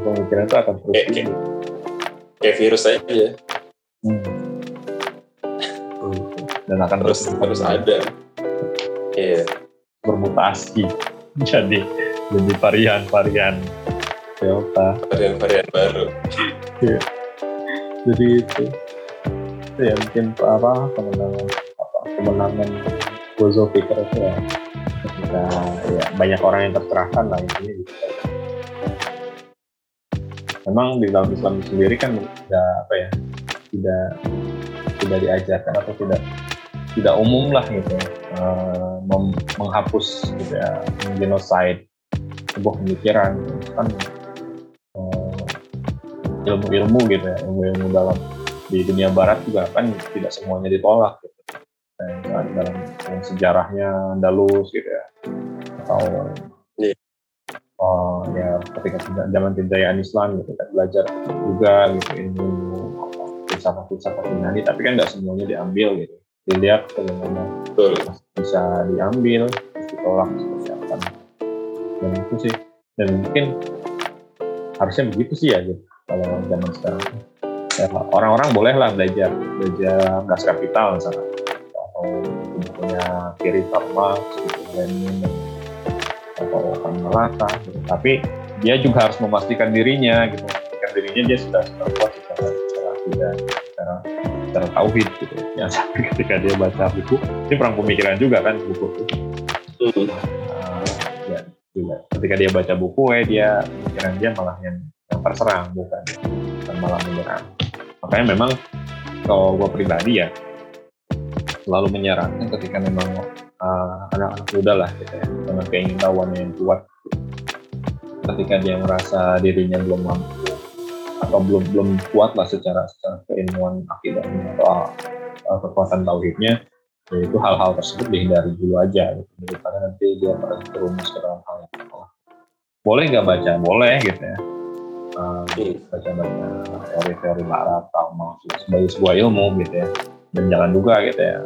pemikiran itu akan terus Kayak- kayak- kayak virus aja. Hmm. dan akan terus terus ada. Iya. Bermutasi. Jadi jadi varian-varian delta. Varian-varian baru. Jadi itu itu ya mungkin apa kemenangan apa kemenangan Gozo Fikir itu ya. Ketika ya banyak orang yang tercerahkan lah intinya gitu. Memang di dalam Islam sendiri kan tidak apa ya tidak tidak diajarkan atau tidak tidak umum lah gitu eh, mem- menghapus gitu ya sebuah pemikiran. Kan eh, ilmu-ilmu gitu ya ilmu-ilmu dalam di dunia barat juga kan tidak semuanya ditolak gitu. Misalnya dalam, dalam sejarahnya Andalus gitu ya atau Iya. oh, ya ketika zaman kejayaan Islam gitu kan belajar juga gitu ilmu apa, filsafat-filsafat Yunani tapi kan nggak semuanya diambil gitu. Dilihat bagaimana betul. bisa diambil terus ditolak seperti apa. Dan itu sih. Dan mungkin harusnya begitu sih ya gitu kalau zaman sekarang orang-orang bolehlah belajar belajar gas kapital misalnya. Atau bukunya Kiri gitu Lenin atau Kamalata gitu. tapi dia juga harus memastikan dirinya gitu. Memastikan dirinya dia sudah sudah kuat secara secara akidah secara secara tauhid gitu. Yang <laughs> sampai ketika dia baca buku ini perang pemikiran juga kan buku itu. Hmm. Uh, ya juga. Ketika dia baca buku eh dia pemikiran dia malah yang, yang terserang bukan bukan malah menyerang makanya memang kalau gue pribadi ya selalu menyarankan ketika memang uh, anak-anak udahlah gitu ya dengan keinginan yang kuat. Ketika dia merasa dirinya belum mampu atau belum belum kuat lah secara, secara keilmuan akidahnya atau uh, kekuatan tauhidnya ya itu hal-hal tersebut dihindari dulu aja gitu. Karena nanti dia terjerumus ke dalam hal yang salah. Boleh nggak baca? Boleh gitu ya baca-baca teori-teori barat atau sebagai sebuah ilmu gitu ya. Dan jangan juga gitu ya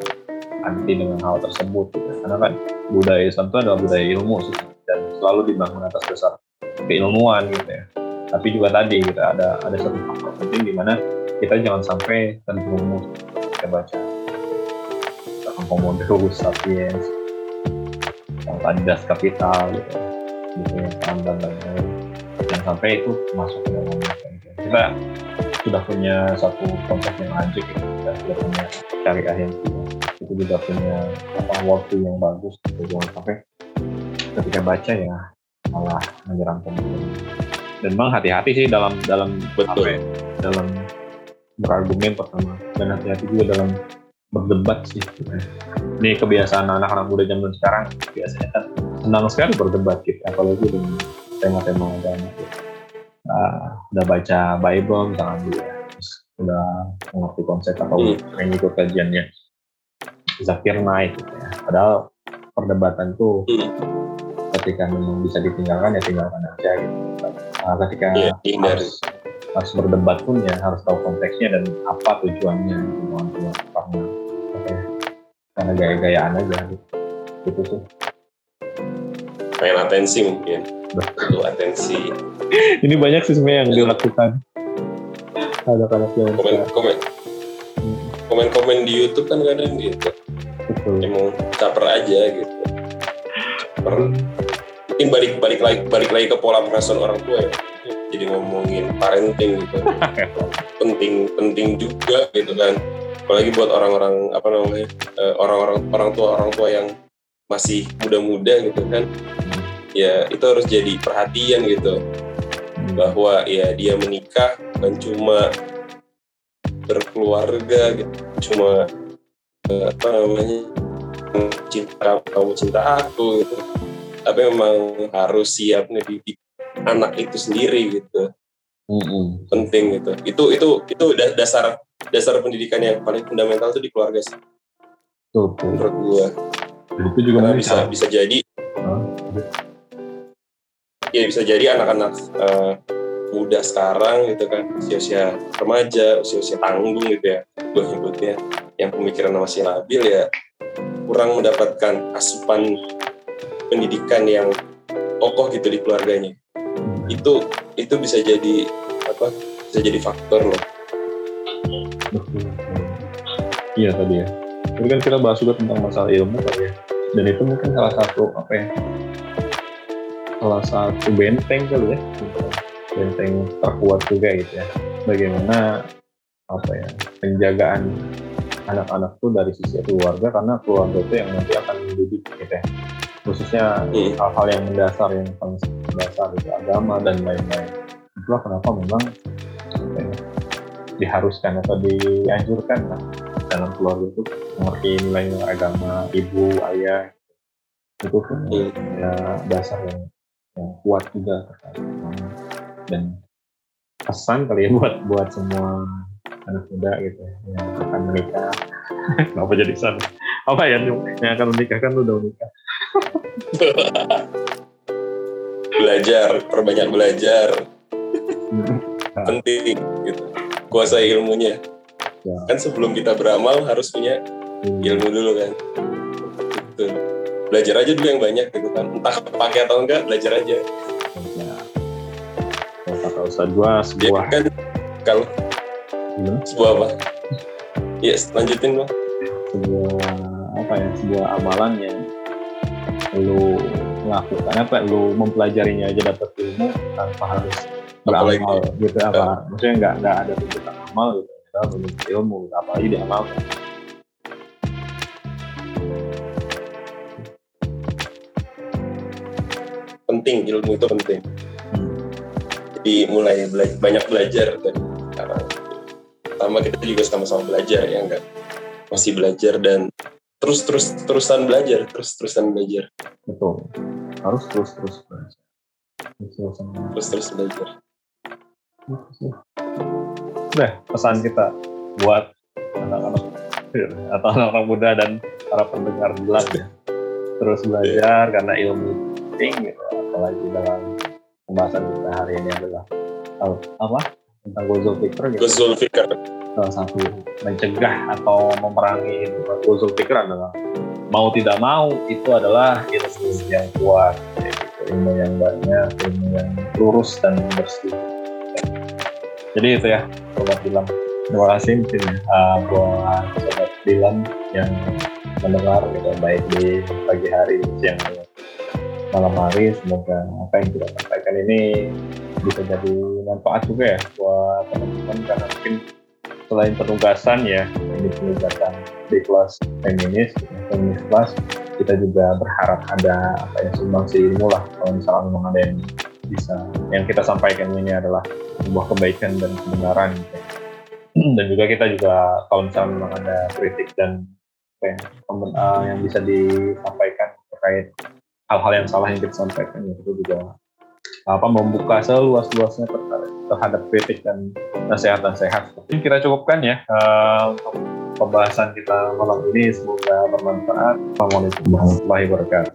anti dengan hal tersebut gitu. karena kan budaya Islam itu adalah budaya ilmu sih dan selalu dibangun atas dasar keilmuan gitu ya. Tapi juga tadi gitu ada ada satu faktor penting di mana kita jangan sampai terjerumus kita baca. Homo sapiens yang tadi das kapital gitu gitu yang dan lain-lain jangan sampai itu masuk ke dalam kita sudah punya satu konsep yang lanjut gitu. kita sudah punya syariah yang itu juga punya apa waktu yang bagus gitu. jangan sampai ketika baca ya malah menyerang pemimpin dan memang hati-hati sih dalam dalam betul ya, dalam berargumen pertama. Dan hati-hati juga dalam berdebat sih. Ini kebiasaan anak-anak muda zaman sekarang biasanya kan senang sekali berdebat gitu. Apalagi dengan tema-tema agama gitu. Nah, udah baca Bible misalnya dulu ya terus udah mengerti konsep atau hmm. ikut kajiannya Zakir naik gitu ya padahal perdebatan tuh hmm ketika memang bisa ditinggalkan ya tinggalkan aja gitu. Nah, ketika yeah, harus, harus berdebat pun ya harus tahu konteksnya dan apa tujuannya gitu, karena apa ya, karena gaya-gayaan aja gitu. Gitu sih. Pengen atensi mungkin. Betul atensi. Ini banyak sih sebenarnya yang dilakukan. Ada anak yang komen komen komen komen di YouTube kan kadang gitu. Betul. Emang caper aja gitu. Caper mungkin balik balik lagi balik lagi ke pola pengasuhan orang tua ya jadi ngomongin parenting gitu <laughs> penting penting juga gitu kan apalagi buat orang-orang apa namanya eh, orang-orang orang tua orang tua yang masih muda-muda gitu kan ya itu harus jadi perhatian gitu. Bahwa ya dia menikah bukan cuma berkeluarga gitu cuma eh, apa namanya cinta kamu cinta aku gitu. Tapi memang harus siap ngedidik anak itu sendiri gitu. Mm-hmm. penting gitu. Itu itu itu dasar dasar pendidikan yang paling fundamental itu di keluarga sih. Tuh, menurut gua. Itu juga bisa bisa jadi huh? Ya bisa jadi anak-anak uh, muda sekarang gitu kan usia-usia remaja usia-usia tanggung gitu ya gue nyebutnya yang pemikiran masih labil ya kurang mendapatkan asupan pendidikan yang kokoh gitu di keluarganya. Itu itu bisa jadi apa bisa jadi faktor loh. Iya tadi ya. Ini kan kita bahas juga tentang masalah ilmu kali ya. Dan itu mungkin salah satu apa ya salah satu benteng kali ya. Benteng terkuat juga gitu ya. Bagaimana apa ya penjagaan anak-anak tuh dari sisi keluarga karena keluarga itu yang nanti akan mendidik gitu ya. Khususnya hmm. hal-hal yang mendasar yang paling mendasar itu agama dan lain-lain. Itulah kenapa memang ya, diharuskan atau dianjurkan lah dalam keluarga itu mengerti nilai-nilai agama ibu ayah. Itu pun hmm. ya dasar yang, yang kuat juga. Dan pesan kali ya buat buat semua anak muda gitu ya, yang akan menikah. <laughs> Kenapa jadi sana apa ya yang akan menikah kan udah menikah. <laughs> Belajar perbanyak belajar. <laughs> Penting gitu. Kuasai ilmunya. Ya. kan sebelum kita beramal harus punya hmm. ilmu dulu kan. Gitu. Belajar aja dulu yang banyak gitu kan. Entah pakai atau enggak belajar aja. Ya. kata Ustaz gua sebuah ya, kan kalau hmm? sebuah apa? Ya yes, lanjutin bang. Sebuah apa ya? Sebuah amalan yang lu melakukan apa lu mempelajarinya aja dapat ilmu tanpa harus beramal gitu apa? Uh. maksudnya nggak nggak ada tuntutan amal gitu. Kita ilmu apalagi diamalkan penting ilmu itu penting. Hmm. jadi mulai bela banyak belajar dari sekarang. Pertama kita juga sama-sama belajar ya enggak? Masih belajar dan terus terus terusan belajar terus terusan belajar. Betul. Harus terus terus belajar. Terus terusan terus terus belajar. Nah, pesan kita buat anak-anak atau anak-anak muda dan para pendengar jelas ya. Terus belajar karena ilmu penting gitu. Apalagi dalam pembahasan kita hari ini adalah oh, apa? Tentang Gozul Fikr gitu. Gozul Fikr. Salah satu mencegah atau memerangi Gozul Fikr adalah mau tidak mau itu adalah ilmu yang kuat, ilmu yang banyak, ilmu yang lurus dan bersih jadi itu ya sobat Dilam terima kasih mungkin uh, buat sobat Dilam yang mendengar gitu baik di pagi hari siang malam hari semoga apa yang kita sampaikan ini bisa jadi manfaat juga ya buat teman-teman karena mungkin selain penugasan ya ini penugasan di kelas feminis feminis kelas kita juga berharap ada apa ya sumbangsi ilmu lah kalau misalnya memang ada yang bisa yang kita sampaikan ini adalah sebuah kebaikan dan kebenaran gitu. dan juga kita juga kalau misalnya memang ada kritik dan apa ya, uh, yang bisa disampaikan terkait hal-hal yang salah yang kita sampaikan ya itu juga apa membuka seluas-luasnya terhadap kritik dan nasihat-nasihat. Mungkin kita cukupkan ya uh, untuk pembahasan kita malam ini. Semoga bermanfaat. Assalamualaikum warahmatullahi wabarakatuh.